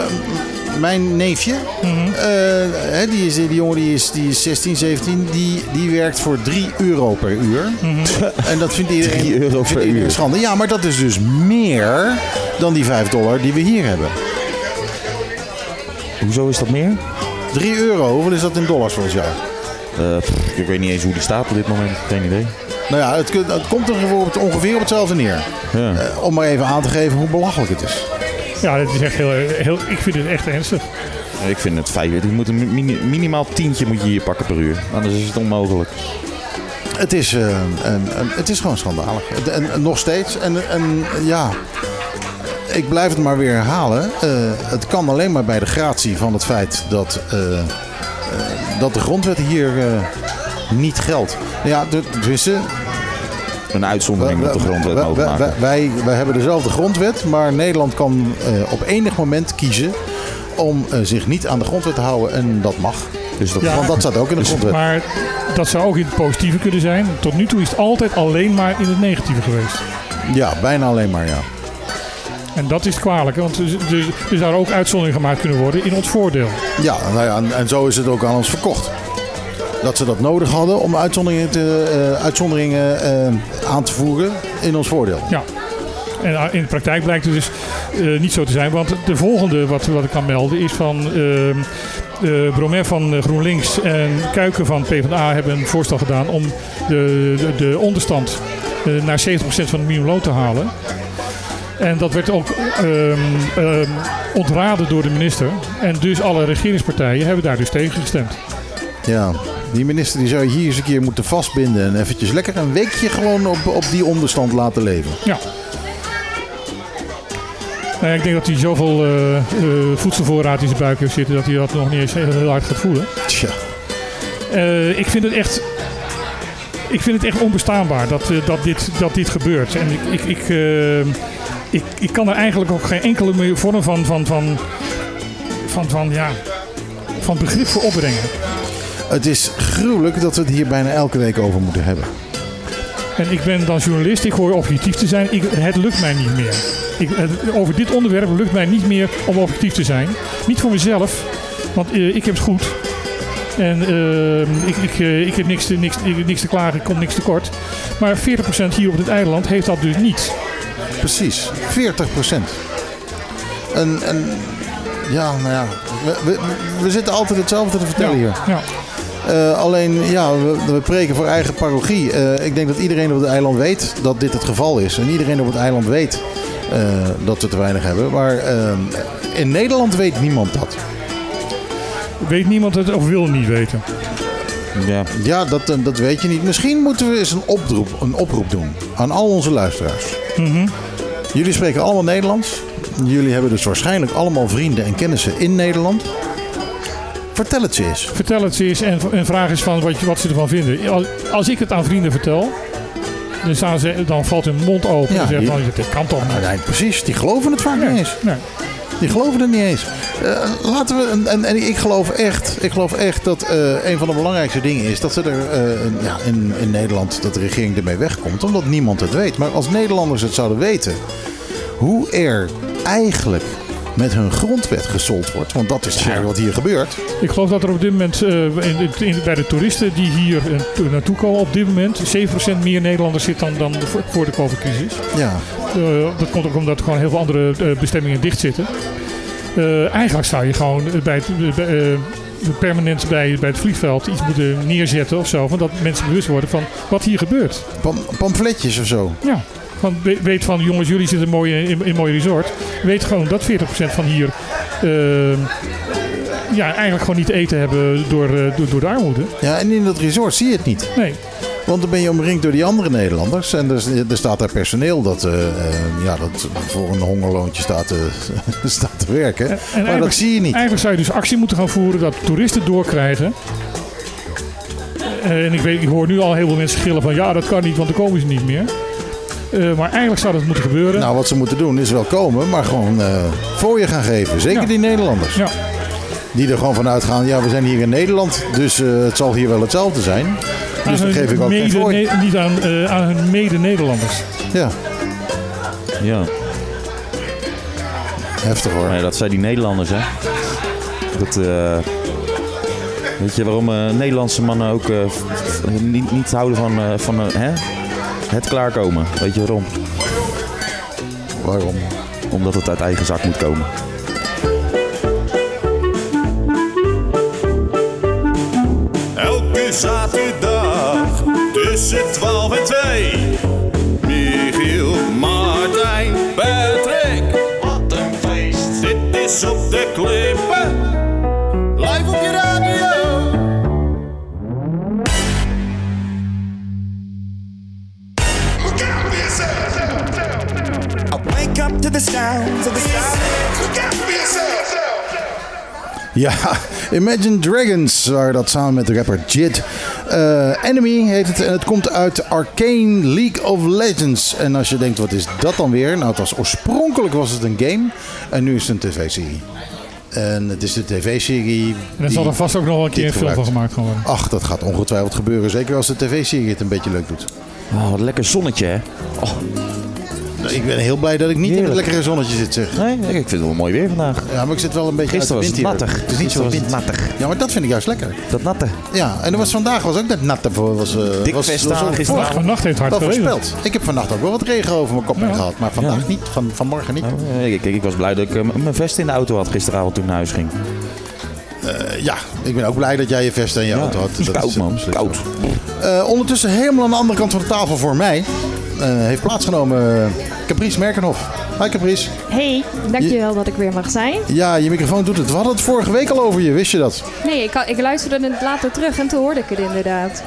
mijn neefje, eh, die, is, die jongen die is, die is 16, 17, die, die werkt voor 3 euro per uur. En dat vindt iedereen, 3 euro vindt per iedereen uur. schande. Ja, maar dat is dus meer dan die 5 dollar die we hier hebben. Hoezo is dat meer? 3 euro, hoeveel is dat in dollars volgens jou? Pff, ik weet niet eens hoe die staat op dit moment. Geen idee. Nou ja, het, het komt er op- ongeveer op hetzelfde neer. Ja. Eh, om maar even aan te geven hoe belachelijk het is. Ja, dat is echt heel, heel, ik vind het echt ernstig. Ik vind het feit. Je moet een mini- minimaal tientje moet je hier pakken per uur. Anders is het onmogelijk. Het is, eh, een- een- het is gewoon schandalig. En, en nog steeds. En, en ja, ik blijf het maar weer herhalen. Eh, het kan alleen maar bij de gratie van het feit dat, eh, dat de grondwet hier eh, niet geldt. Ja, de, Een uitzondering op de grondwet wij, mogen maken. wij, wij hebben dezelfde grondwet, maar Nederland kan eh, op enig moment kiezen om eh, zich niet aan de grondwet te houden. En dat mag. Dus dat, Ja. Want dat staat ook in de Dus- grondwet. maar dat zou ook in het positieve kunnen zijn. Tot nu toe is het altijd alleen maar in het negatieve geweest. Ja, bijna alleen maar ja. En dat is kwalijk, want er, er, er zouden ook uitzonderingen gemaakt kunnen worden in ons voordeel. Ja, nou ja en, en zo is het ook aan ons verkocht. Dat ze dat nodig hadden om uitzonderingen, te, eh, uitzonderingen eh, aan te voeren in ons voordeel. Ja. En uh, in de praktijk blijkt het dus eh, niet zo te zijn. Want de volgende wat, wat ik kan melden is van uh, uh, Bromer van eh, GroenLinks en Kuiken van PvdA hebben een voorstel gedaan om de, de, de onderstand naar 70% van het minimumloon te halen. En dat werd ook um, um, ontraden door de minister. En dus alle regeringspartijen hebben daar dus tegen gestemd. Ja, die minister die zou je hier eens een keer moeten vastbinden. En eventjes lekker een weekje gewoon op, op die onderstand laten leven. Ja. Nou ik denk dat hij zoveel uh, uh, voedselvoorraad in zijn buik heeft zitten dat hij dat nog niet eens heel, heel hard gaat voelen. Tja. Uh, ik vind het echt. Ik vind het echt onbestaanbaar dat, dat, dit, dat dit gebeurt. En ik, ik, ik, ik, ik kan er eigenlijk ook geen enkele vorm van, van, van, van, van, ja, van begrip voor opbrengen. Het is gruwelijk dat we het hier bijna elke week over moeten hebben. En ik ben dan journalist, ik hoor objectief te zijn. Ik, het lukt mij niet meer. Ik, het, over dit onderwerp lukt mij niet meer om objectief te zijn. Niet voor mezelf, want uh, ik heb het goed. En uh, ik, ik, uh, ik heb niks te, niks, niks te klagen, ik kom niks tekort. Maar 40% hier op dit eiland heeft dat dus niet. Precies, 40%. En, en ja, nou ja, we, we, we zitten altijd hetzelfde te vertellen ja, hier. Ja. Uh, alleen, ja, we, we, preken voor eigen parochie. Uh, ik denk dat iedereen op het eiland weet dat dit het geval is. En iedereen op het eiland weet uh, dat we te weinig hebben. Maar in Nederland weet niemand dat. Weet niemand het of wil niet weten? Ja, ja dat, dat weet je niet. Misschien moeten we eens een oproep, een oproep doen aan al onze luisteraars. Mm -hmm. Jullie spreken allemaal Nederlands. Jullie hebben dus waarschijnlijk allemaal vrienden en kennissen in Nederland. Vertel het ze eens. Vertel het ze eens en, en vraag eens van wat, wat ze ervan vinden. Als, als ik het aan vrienden vertel, dan, staan ze, dan valt hun mond open ja, en zeggen van, dit kan toch niet. Nee, precies, die geloven het vaak nee, niet eens. Nee. Die geloven het niet eens. Uh, laten we, en, en, en, ik geloof echt, ik geloof echt dat uh, een van de belangrijkste dingen is dat ze er uh, ja, in, in Nederland, dat de regering ermee wegkomt, omdat niemand het weet. Maar als Nederlanders het zouden weten, hoe er eigenlijk met hun grondwet gesold wordt. Want dat is eigenlijk wat hier gebeurt. Ik geloof dat er op dit moment eh, in, in- bij de toeristen die hier eh, to- naartoe komen, op dit moment 7% meer Nederlanders zit dan, dan voor- de COVID-crisis. Ja. Eh, dat komt ook omdat er gewoon heel veel andere bestemmingen dicht zitten. Eigenlijk zou je gewoon bij het, bij, permanent bij, bij het vliegveld iets moeten neerzetten of zo. Van dat mensen bewust worden van wat hier gebeurt. Pam- pamfletjes of zo. Ja. We- weet van jongens, jullie zitten mooi in, in een mooi resort. Weet gewoon dat 40% van hier eh, ja, eigenlijk gewoon niet te eten hebben door, eh, door, door de armoede. Ja, en in dat resort zie je het niet. Nee. Want dan ben je omringd door die andere Nederlanders. En er, er staat daar personeel dat, eh, eh, ja, dat voor een hongerloontje staat, te [laughs] staat te werken. maar dat zie je niet. Eigenlijk zou je dus actie moeten gaan voeren dat toeristen doorkrijgen. En ik, weet, ik hoor nu al heel veel mensen gillen van ja, dat kan niet, want dan komen ze niet meer. Eh, maar eigenlijk zou dat moeten gebeuren. Nou, wat ze moeten doen is wel komen, maar gewoon eh voor je gaan geven. Zeker Ja. die Nederlanders. Ja. Die er gewoon vanuit gaan, ja, we zijn hier in Nederland, dus eh, het zal hier wel hetzelfde zijn. Aan Dus dan geef ik ook geen mede- fooi. ne- niet aan, eh, aan hun mede-Nederlanders. Ja, Ja. heftig hoor. Nee, dat zijn die Nederlanders, hè. Dat, eh, weet je waarom Nederlandse mannen ook eh, f- f- niet, niet houden van, eh, van hè? Het klaarkomen? Weet je waarom? Waarom? Omdat het uit eigen zak moet komen. Ja, Imagine Dragons waren dat samen met de rapper Jid. Eh, Enemy heet het en het komt uit Arcane League of Legends. En als je denkt, wat is dat dan weer? Nou, het was, oorspronkelijk was het een game en nu is het een tv-serie. En het is de tv-serie. En er zal er vast ook nog wel een keer een film van gemaakt gaan worden. Ach, dat gaat ongetwijfeld gebeuren. Zeker als de tv-serie het een beetje leuk doet. Oh, wat lekker zonnetje, hè? Oh, Nou, Ik ben heel blij dat ik niet in het lekkere zonnetje zit, zeg. nee, ik vind het wel mooi weer vandaag. Ja, maar ik zit wel een beetje Gisteren uit de was het nattig. Het is niet zo Gisteren was het wind. nattig. Ja, maar dat vind ik juist lekker. Dat natte. Ja, en er was vandaag was ook net natte voor. Was, eh, Dik was, was gisteravond. voor- Vannacht heeft het hard voorspeld. Ik heb vannacht ook wel wat regen over mijn kop heen Ja. gehad. Maar vandaag Ja. niet, van, vanmorgen niet. Oh, ik, ik, ik was blij dat ik eh, mijn vest in de auto had gisteravond toen ik naar huis ging. Eh, ja, ik ben ook blij dat jij je vest en je auto had. het is Dat koud, eh, man. Koud. ondertussen helemaal aan de andere kant van de tafel voor mij heeft plaatsgenomen eh, Caprice Merkenhoff. Hi Caprice. Hey, dankjewel dat ik weer mag zijn. Ja, je microfoon doet het. We hadden het vorige week al over je, wist je dat? Nee, ik, ik luisterde het later terug en toen hoorde ik het inderdaad.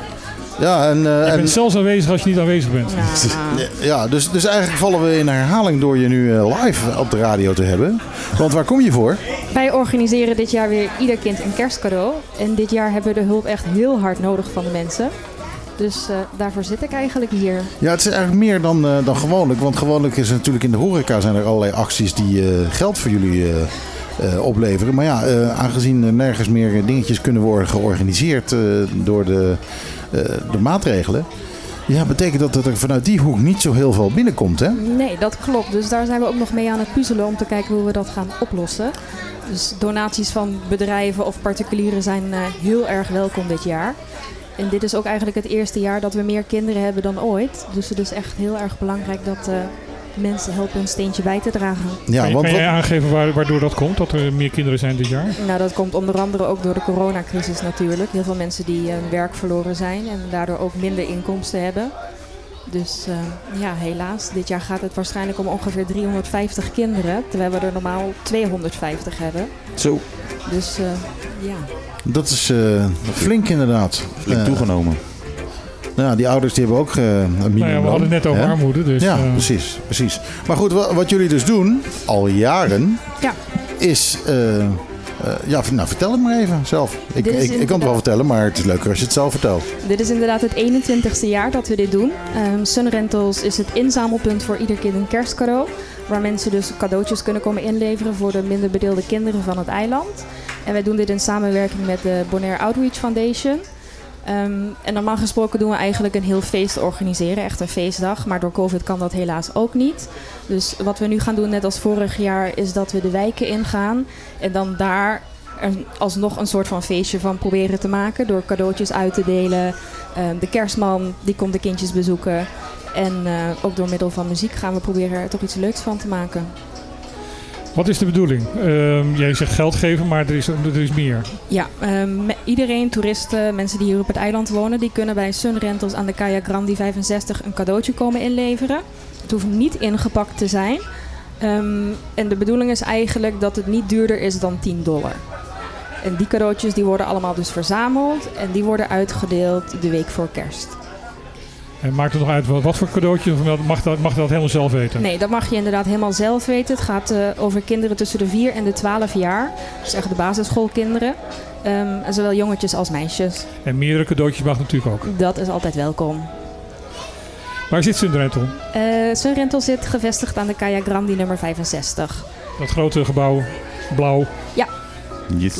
Ja, en, eh, Je en bent zelfs aanwezig als je niet aanwezig bent. Nou, [laughs] ja dus, dus eigenlijk vallen we in herhaling door je nu eh, live op de radio te hebben. Want waar kom je voor? wij organiseren dit jaar weer ieder kind een kerstcadeau. En dit jaar hebben we de hulp echt heel hard nodig van de mensen. Dus eh, daarvoor zit ik eigenlijk hier. Ja, het is eigenlijk meer dan, eh, dan gewoonlijk. Want gewoonlijk is er natuurlijk in de horeca zijn er allerlei acties die eh, geld voor jullie opleveren. Maar ja, aangezien er nergens meer dingetjes kunnen worden georganiseerd door de, de maatregelen. Ja, betekent dat dat er vanuit die hoek niet zo heel veel binnenkomt, hè? Nee, dat klopt. Dus daar zijn we ook nog mee aan het puzzelen om te kijken hoe we dat gaan oplossen. Dus donaties van bedrijven of particulieren zijn heel erg welkom dit jaar. En dit is ook eigenlijk het eerste jaar dat we meer kinderen hebben dan ooit. Dus het is echt heel erg belangrijk dat eh, mensen helpen een steentje bij te dragen. Ja, kan je, want kan jij aangeven waar- waardoor dat komt? Dat er meer kinderen zijn dit jaar? Nou, dat komt onder andere ook door de coronacrisis natuurlijk. Heel veel mensen die hun werk verloren zijn en daardoor ook minder inkomsten hebben. Dus eh, ja, helaas. Dit jaar gaat het waarschijnlijk om ongeveer 350 kinderen. Terwijl we er normaal 250 hebben. Zo, Dus eh, ja. dat is eh, flink inderdaad. flink Eh, toegenomen. Nou, die ouders die hebben ook eh, een minimumloon. Nou ja, we hadden het net over armoede. Dus, ja, precies, precies. Maar goed, wa- wat jullie dus doen, al jaren, Ja. is... eh, ja, nou, vertel het maar even zelf. Ik, ik, ik kan het wel vertellen, maar het is leuker als je het zelf vertelt. Dit is inderdaad het 21ste jaar dat we dit doen. Ehm Sun Rentals is het inzamelpunt voor ieder kind een kerstcadeau. Waar mensen dus cadeautjes kunnen komen inleveren voor de minder bedeelde kinderen van het eiland. En wij doen dit in samenwerking met de Bonaire Outreach Foundation. Ehm, en normaal gesproken doen we eigenlijk een heel feest organiseren, echt een feestdag. Maar door COVID kan dat helaas ook niet. Dus wat we nu gaan doen, net als vorig jaar, is dat we de wijken ingaan. En dan daar alsnog een soort van feestje van proberen te maken. Door cadeautjes uit te delen. Ehm, de kerstman, die komt de kindjes bezoeken. En eh, ook door middel van muziek gaan we proberen er toch iets leuks van te maken. Wat is de bedoeling? Ehm, jij zegt geld geven, maar er is, er is meer. Ja, ehm, iedereen, toeristen, mensen die hier op het eiland wonen, die kunnen bij Sun Rentals aan de Kaya Grandi 65 een cadeautje komen inleveren. Het hoeft niet ingepakt te zijn. Ehm, en de bedoeling is eigenlijk dat het niet duurder is dan 10 dollar. En die cadeautjes die worden allemaal dus verzameld en die worden uitgedeeld de week voor kerst. En maakt het nog uit wat, wat voor cadeautje? Of mag dat, mag dat helemaal zelf weten? Nee, dat mag je inderdaad helemaal zelf weten. Het gaat eh, over kinderen tussen de 4 en de 12 jaar. Dus echt de basisschoolkinderen. Ehm, en zowel jongetjes als meisjes. En meerdere cadeautjes mag natuurlijk ook. Dat is altijd welkom. Waar zit Sundrentel? Eh Sun Rental zit gevestigd aan de Kaya Grandi nummer 65. Dat grote gebouw, blauw. Ja. Yes.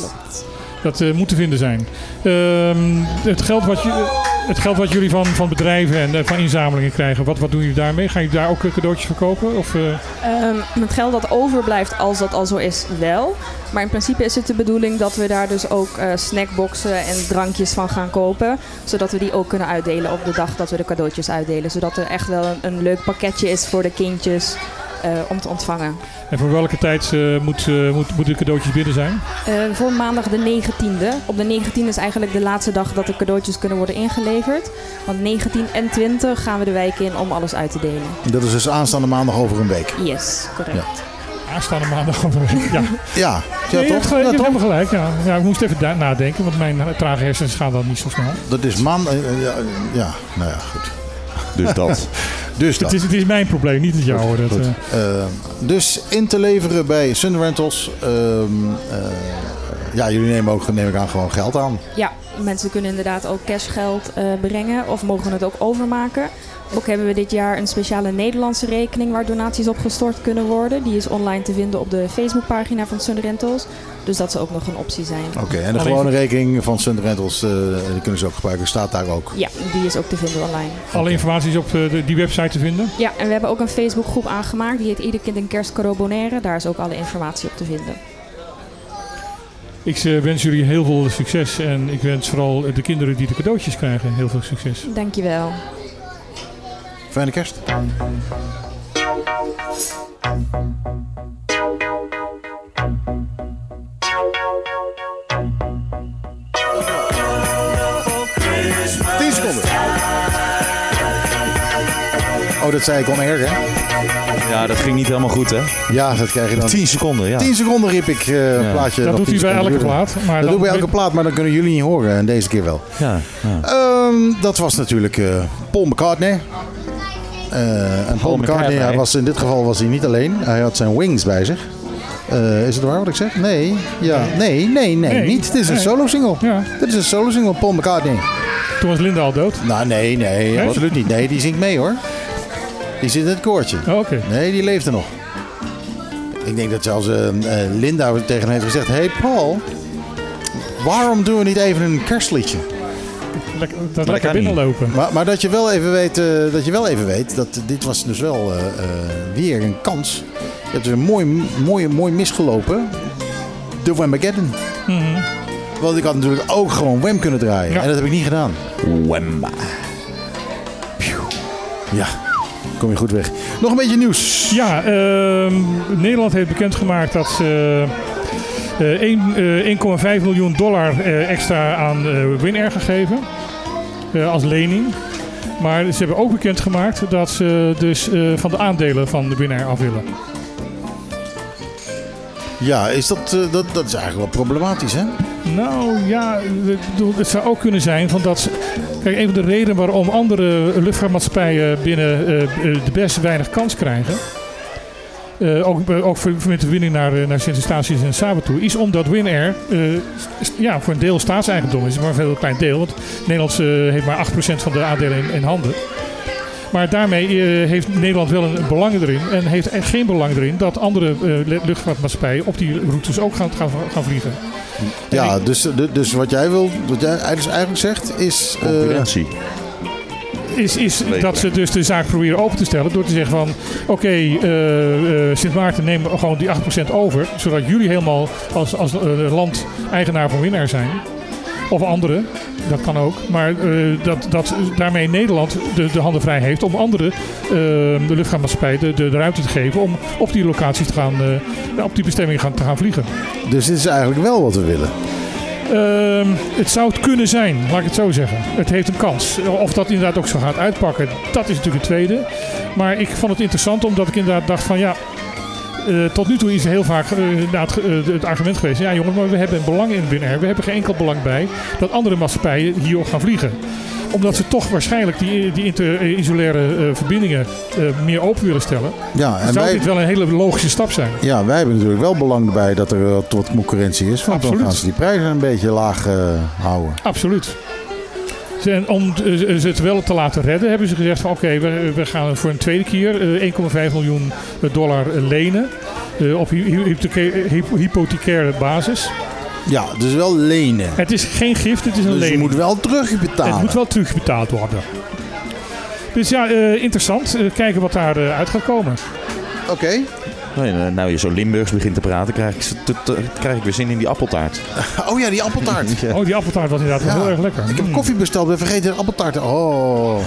Dat eh, moet te vinden zijn. Ehm, het, geld wat je, het geld wat jullie van, van bedrijven en eh, van inzamelingen krijgen, wat, wat doen jullie daarmee? Gaan jullie daar ook eh, cadeautjes verkopen? Of, Ehm, het geld dat overblijft, als dat al zo is, wel. Maar in principe is het de bedoeling dat we daar dus ook snackboxen en drankjes van gaan kopen. Zodat we die ook kunnen uitdelen op de dag dat we de cadeautjes uitdelen. Zodat er echt wel een, leuk pakketje is voor de kindjes om te ontvangen. en voor welke tijd eh, moet, eh, moet, moeten de cadeautjes binnen zijn? Eh, voor maandag de 19e. Op de 19e is eigenlijk de laatste dag dat de cadeautjes kunnen worden ingeleverd. Want 19 en 20 gaan we de wijk in om alles uit te delen. Dat is dus aanstaande maandag over een week. Yes, correct. Aanstaande maandag. of- ja, [laughs] Ja, ja Nee, je toch? je Ja, hebt toch? helemaal gelijk. Ja. Ja, ik moest even nadenken, want mijn trage hersens gaan dan niet zo snel. Dat is man. eh, eh, ja, ja, nou ja, goed. Dus [laughs] dat. Dus dat. Het is, het is mijn probleem, niet het jouwe. Dat, Goed. eh, Eh, dus in te leveren bij Sun Rentals. ehm, eh, ja, jullie nemen ook, neem ik aan, gewoon geld aan. Ja, mensen kunnen inderdaad ook cashgeld eh, brengen of mogen het ook overmaken. Ook hebben we dit jaar een speciale Nederlandse rekening waar donaties op gestort kunnen worden. Die is online te vinden op de Facebookpagina van Sun Rentals. Dus dat zou ook nog een optie zijn. Oké, en de gewone rekening van Sun Rentals, eh, die kunnen ze ook gebruiken, staat daar ook. Ja, die is ook te vinden online. alle informatie is op eh, de- die website te vinden. Ja, en we hebben ook een Facebookgroep aangemaakt. Die heet Ieder Kind een Kerstcadeau Bonaire. Daar is ook alle informatie op te vinden. Ik eh, wens jullie heel veel succes en ik wens vooral de kinderen die de cadeautjes krijgen heel veel succes. Dankjewel. Fijne kerst. Tien seconden. Oh, dat zei ik onair, hè? Ja, dat ging niet helemaal goed, hè? Ja, dat krijg je dan. 10 seconden, ja. 10 seconden riep ik eh Ja. plaatje. Dat doet 10 hij bij elke duurde. plaat. Maar Dat dan doe ik bij elke plaat, maar dan kunnen jullie niet horen. En deze keer wel. Ja, ja. Ehm, dat was natuurlijk eh, Paul McCartney. Eh, en Paul McCartney, hij was, in dit geval was hij niet alleen. Hij had zijn wings bij zich. Eh, is het waar wat ik zeg? Nee. Ja. Nee, nee, nee, Nee. niet. Dit is een Nee. solo single. Ja, Dit is een solo single, Paul McCartney. toen was Linda al dood. Nou, nee, nee, Nee? absoluut niet. Nee, die zingt mee hoor. Die zit in het koortje. Oh, Oké. Nee, die leeft er nog. Ik denk dat zelfs eh, Linda tegen hem heeft gezegd... Hey Paul, waarom doen we niet even een kerstliedje? Lekker, dat lekker binnenlopen. Maar, maar dat, je wel even weet, eh, dat je wel even weet dat dit was dus wel eh, eh, weer een kans. Je hebt dus een mooi, mooi, mooi misgelopen. De Whamageddon. Mhm. Want ik had natuurlijk ook gewoon Wham kunnen draaien. Ja. En dat heb ik niet gedaan. Wemba. Ja, kom je goed weg. Nog een beetje nieuws. Ja, ehm, Nederland heeft bekendgemaakt dat ze eh, één, eh, 1,5 miljoen dollar eh, extra aan eh Winair gegeven. Eh, als lening. Maar ze hebben ook bekendgemaakt dat ze dus eh, van de aandelen van de Winair af willen. Ja, is dat, eh, dat, dat is eigenlijk wel problematisch, hè? Nou ja, het zou ook kunnen zijn van dat. Kijk, een van de redenen waarom andere luchtvaartmaatschappijen binnen de best weinig kans krijgen. Eh, ook, eh, ook voor, voor met de winning naar, eh, naar Sint-Eustatius en Saba toe, is omdat Winair eh, ja, voor een deel staatseigendom is, maar een heel klein deel. Want Nederland eh, heeft maar 8% van de aandelen in, in handen. Maar daarmee eh, heeft Nederland wel een belang erin. En heeft echt geen belang erin dat andere eh, luchtvaartmaatschappijen op die routes ook gaan, gaan, gaan vliegen. Ja, dus, dus wat jij wil, wat jij eigenlijk eigenlijk zegt, is. eh, Concurrentie. Is, is dat ze dus de zaak proberen open te stellen door te zeggen van oké, eh, eh, Sint Maarten neemt gewoon die 8% over, zodat jullie helemaal als, als eh, land eigenaar van winnaar zijn. Of anderen, dat kan ook. Maar eh, dat, dat daarmee Nederland de, de handen vrij heeft om andere, eh, de luchtvaartmaatschappij, de, de, de ruimte te geven om op die locaties te gaan, eh, op die bestemming gaan, te gaan vliegen. dus dit is eigenlijk wel wat we willen. Ehm, het zou het kunnen zijn, laat ik het zo zeggen. Het heeft een kans. Of dat inderdaad ook zo gaat uitpakken, dat is natuurlijk het tweede. Maar ik vond het interessant omdat ik inderdaad dacht van ja... eh, tot nu toe is heel vaak eh, inderdaad, eh, het argument geweest. Ja jongens, maar we hebben een belang in Winair. We hebben geen enkel belang bij dat andere maatschappijen hier ook gaan vliegen. Omdat ze toch waarschijnlijk die, die inter-isolaire verbindingen meer open willen stellen. Ja, en zou wij, dit wel een hele logische stap zijn. ja, wij hebben natuurlijk wel belang bij dat er wat, wat concurrentie is. Want dan gaan ze die prijzen een beetje laag houden. Absoluut. Om eh, ze het wel te laten redden, hebben ze gezegd van oké, we, we gaan voor een tweede keer eh, 1,5 miljoen dollar eh, lenen. eh, op hy- hypotheca- hypo- hypothecaire basis. Ja, dus wel lenen. Het is geen gift, het is een Dus je lening. moet wel terugbetalen. Het moet wel terugbetaald worden. Dus ja, interessant. Kijken wat daar uit gaat komen. Oké. Nou je zo Limburgs begint te praten, krijg ik, krijg ik weer zin in die appeltaart. [laughs] Oh ja, die appeltaart. [laughs] Ja. Oh, die appeltaart was inderdaad Ja. heel erg lekker. Ik heb Mm. koffie besteld, ben vergeten de appeltaart. Oh.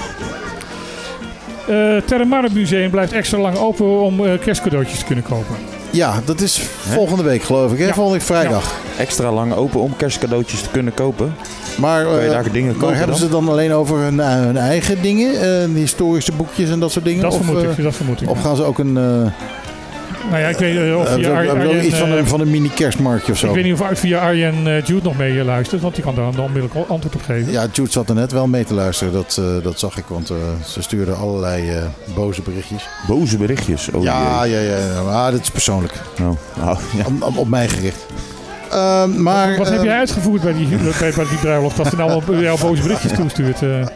Eh Terremarkt Museum blijft extra lang open om eh, kerstcadeautjes te kunnen kopen. Ja, dat is volgende week geloof ik. Hè? Ja. Volgende week vrijdag. Extra lang open om kerstcadeautjes te kunnen kopen. Maar, Kan je eh, daar dingen maar kopen hebben dan? ze dan alleen over hun, eh, hun eigen dingen? eh, historische boekjes en dat soort dingen? Dat of, vermoed ik. Dat vermoed ik. of gaan ze ook een... eh Nou ja, ik weet eh, of ze ook Arjen, iets van eh, een, van een mini kerstmarktje of zo? Ik weet niet of via Arjen eh, Jude nog mee eh, luistert, want die kan daar dan onmiddellijk antwoord op geven. Ja, Jude zat er net wel mee te luisteren. Dat, eh, dat zag ik, want eh, ze stuurde allerlei eh, boze berichtjes. Boze berichtjes. Oh, ja, ja, ja, ja. Maar dat is persoonlijk. Oh, oh, ja. Op, op- op mij gericht. Ehm, maar, Wat heb ehm, jij uitgevoerd bij die, [laughs] bij, bij die bruiloft? Dat ze nou allemaal jouw boze berichtjes toestuurt. eh?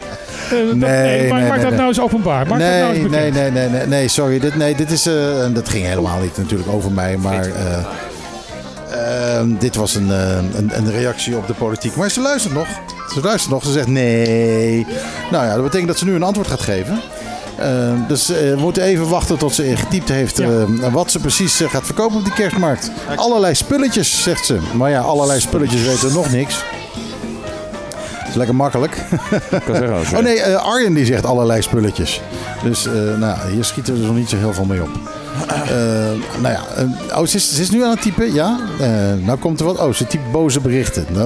Eh, Nee, maar nee, maak nee, dat nee. nou eens openbaar. Maak dat nou nee, eens nee, nee, nee, nee, nee, sorry. Dit, nee, dit is, eh, dat ging helemaal niet natuurlijk over mij, maar eh, ehm, dit was een, eh, een, een reactie op de politiek. Maar ze luistert nog. Ze luistert nog. Ze zegt nee. Nou ja, dat betekent dat ze nu een antwoord gaat geven. Ehm, dus eh, we moeten even wachten tot ze getypt heeft Ja. eh, wat ze precies eh, gaat verkopen op die kerstmarkt. Allerlei spulletjes, zegt ze. Maar ja, allerlei spulletjes weten we nog niks. Dat is lekker makkelijk. Ik kan zeggen, als- Oh nee, eh, Arjen die zegt allerlei spulletjes. Dus eh, nou, hier schieten we er nog niet zo heel veel mee op. Eh, nou ja, oh, ze is, ze is nu aan het typen, ja. Eh, nou komt er wat. Oh, ze typt boze berichten. [laughs]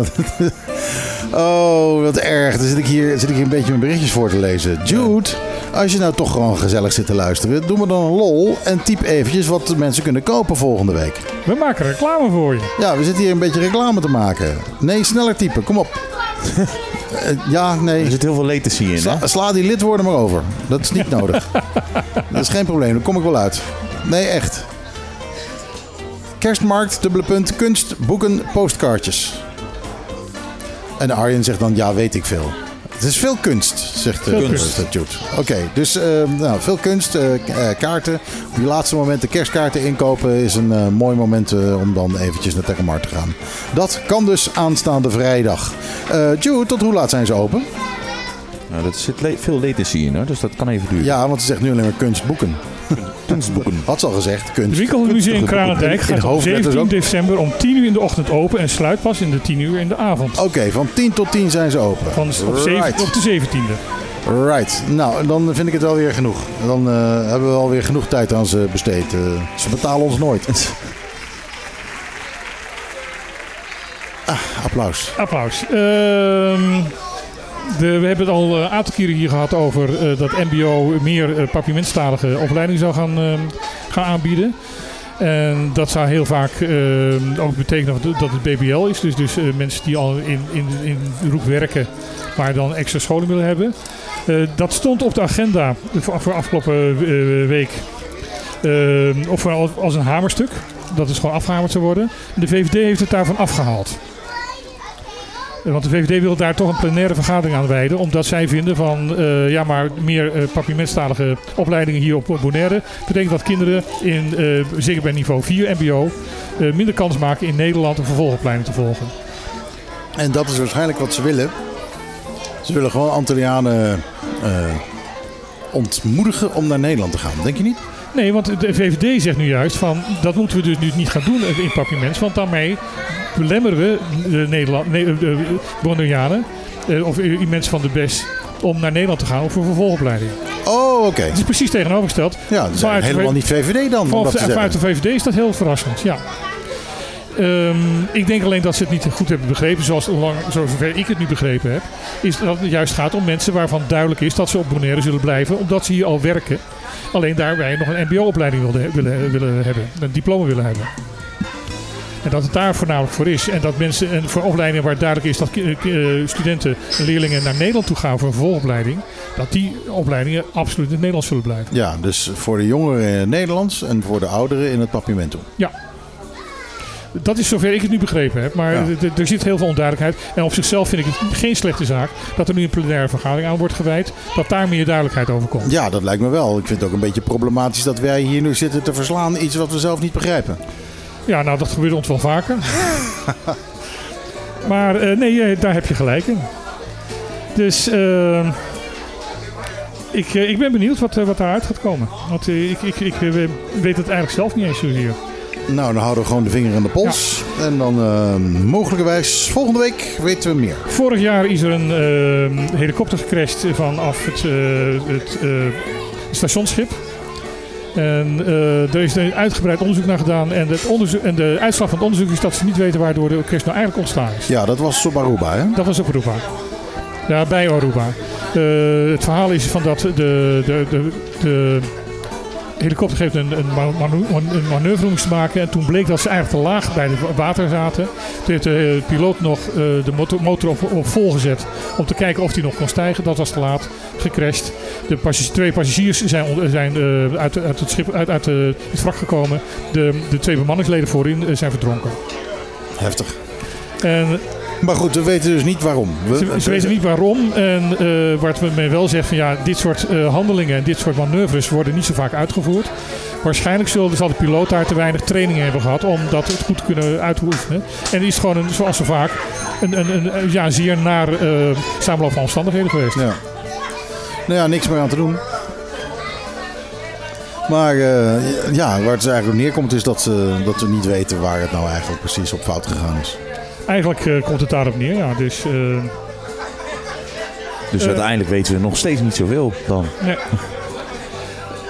Oh, wat erg. Dan zit ik, hier, zit ik hier een beetje mijn berichtjes voor te lezen. Jude, als je nou toch gewoon gezellig zit te luisteren, doe me dan een lol en typ eventjes wat de mensen kunnen kopen volgende week. We maken reclame voor je. Ja, we zitten hier een beetje reclame te maken. Nee, sneller typen, kom op. [laughs] Eh, ja, nee. Er zit heel veel latency in, hè? Sla, sla die lidwoorden maar over. Dat is niet nodig. [laughs] dat is geen probleem, daar kom ik wel uit. Nee, echt. Kerstmarkt, dubbele punt, kunst, boeken, postkaartjes. En Arjen zegt dan, ja, weet ik veel. Het is veel kunst, zegt Veel uh, kunst. Jude. Oké, dus eh, nou, veel kunst, eh, eh, kaarten. Op die laatste momenten kerstkaarten inkopen is een eh, mooi moment eh, om dan eventjes naar Tekkenmarkt te gaan. Dat kan dus aanstaande vrijdag. Eh Jude, tot hoe laat zijn ze open? Nou, er zit le- veel latency in, hoor, dus dat kan even duren. Ja, want ze zegt nu alleen maar kunstboeken. Kunstboeken. Had ze al gezegd, Het kunst. winkelmuseum Kranendijk In de gaat op hoofdletters 17 ook. december om 10 uur in de ochtend open en sluit pas in de 10 uur in de avond. Oké, van 10 tot 10 zijn ze open. Van op, right. op de 17e. right. Nou, dan vind ik het wel weer genoeg. Dan eh, hebben we alweer genoeg tijd aan ze besteed. Eh, ze betalen ons nooit. [laughs] ah, applaus. Applaus. Ehm, we hebben het al een aantal keren hier gehad over eh, dat MBO meer uh, papiamenttalige opleiding zou gaan, gaan aanbieden. En dat zou heel vaak ook betekenen dat het BBL is. Dus, dus eh, mensen die al in, in, in roep werken, maar dan extra scholing willen hebben. Eh, dat stond op de agenda voor, voor afgelopen eh, week. Of als, een hamerstuk. Dat is gewoon afgehamerd zou worden. En de VVD heeft het daarvan afgehaald. Want de VVD wil daar toch een plenaire vergadering aan wijden. Omdat zij vinden van eh, ja, maar meer uh, opleidingen hier op Bonaire. betekent dat kinderen in, eh, zeker bij niveau 4 MBO, minder kans maken in Nederland een vervolgopleiding te volgen. En dat is waarschijnlijk wat ze willen. Ze willen gewoon Antillianen ontmoedigen om naar Nederland te gaan. Denk je niet? Nee, want de VVD zegt nu juist van dat moeten we dus nu niet gaan doen in papiaments. Want daarmee belemmeren we de Nederland, nee, de eh, of eh, mensen van de BES om naar Nederland te gaan voor vervolgopleiding. Oh, oké. Het is precies tegenovergesteld. Ja, dat is helemaal niet VVD dan. Vanuit de, VVD is dat heel verrassend, ja. Ehm, ik denk alleen dat ze het niet goed hebben begrepen, zoals lang, zover ik het nu begrepen heb. Is dat het juist gaat om mensen waarvan duidelijk is dat ze op Bonaire zullen blijven, omdat ze hier al werken. Alleen daarbij nog een MBO-opleiding willen, willen, willen hebben, een diploma willen hebben. En dat het daar voornamelijk voor is. En dat mensen, en voor opleidingen waar duidelijk is dat ki- eh, studenten en leerlingen naar Nederland toe gaan voor een vervolgopleiding, dat die opleidingen absoluut in het Nederlands zullen blijven. Ja, dus voor de jongeren in het Nederlands en voor de ouderen in het Papiamento. Ja. Dat is zover ik het nu begrepen heb. Maar Ja. er zit heel veel onduidelijkheid. En op zichzelf vind ik het geen slechte zaak dat er nu een plenaire vergadering aan wordt gewijd. Dat daar meer duidelijkheid over komt. Ja, dat lijkt me wel. Ik vind het ook een beetje problematisch dat wij hier nu zitten te verslaan iets wat we zelf niet begrijpen. Ja, nou dat gebeurt ons wel vaker. [laughs] maar eh, nee, eh, daar heb je gelijk in. Dus eh, ik, eh, ik ben benieuwd wat, wat daaruit gaat komen. Want ik, ik, ik weet het eigenlijk zelf niet eens zozeer. Nou, dan houden we gewoon de vinger aan de pols. En dan eh, mogelijkerwijs volgende week weten we meer. Vorig jaar is er een eh, helikopter gecrashed vanaf het, eh, het stationsschip. En eh, er is een uitgebreid onderzoek naar gedaan. En, het en de uitslag van het onderzoek is dat ze niet weten waardoor de crash nou eigenlijk ontstaan is. Ja, dat was op Aruba, hè? Dat was op Aruba. Ja, bij Aruba. Het verhaal is van dat de, de, de, de helikopter heeft een, een, een manoeuvre moest maken. En toen bleek dat ze eigenlijk te laag bij het water zaten. Toen heeft de eh, piloot nog eh, de motor, motor op, op vol gezet om te kijken of die nog kon stijgen. Dat was te laat. Gecrashed. De passagiers, twee passagiers zijn, zijn eh, uit, uit het schip, uit, uit het wrak gekomen. De, de twee bemanningsleden voorin zijn verdronken. Heftig. En Maar goed, we weten dus niet waarom. We, ze, ze weten niet waarom. En waar het men wel zegt van ja, dit soort eh, handelingen en dit soort manoeuvres worden niet zo vaak uitgevoerd. Waarschijnlijk zullen, zal de piloot daar te weinig training hebben gehad om dat het goed te kunnen uitoefenen. En het is gewoon, een, zoals zo vaak, een, een, een, ja, zeer naar eh samenloop van omstandigheden geweest. Ja. Nou ja, niks meer aan te doen. Maar eh, ja, waar het eigenlijk op neerkomt is dat, ze, dat we niet weten waar het nou eigenlijk precies op fout gegaan is. Eigenlijk eh, komt het daarop neer, ja. Dus, eh, Dus Eh. uiteindelijk weten we nog steeds niet zoveel dan. nee.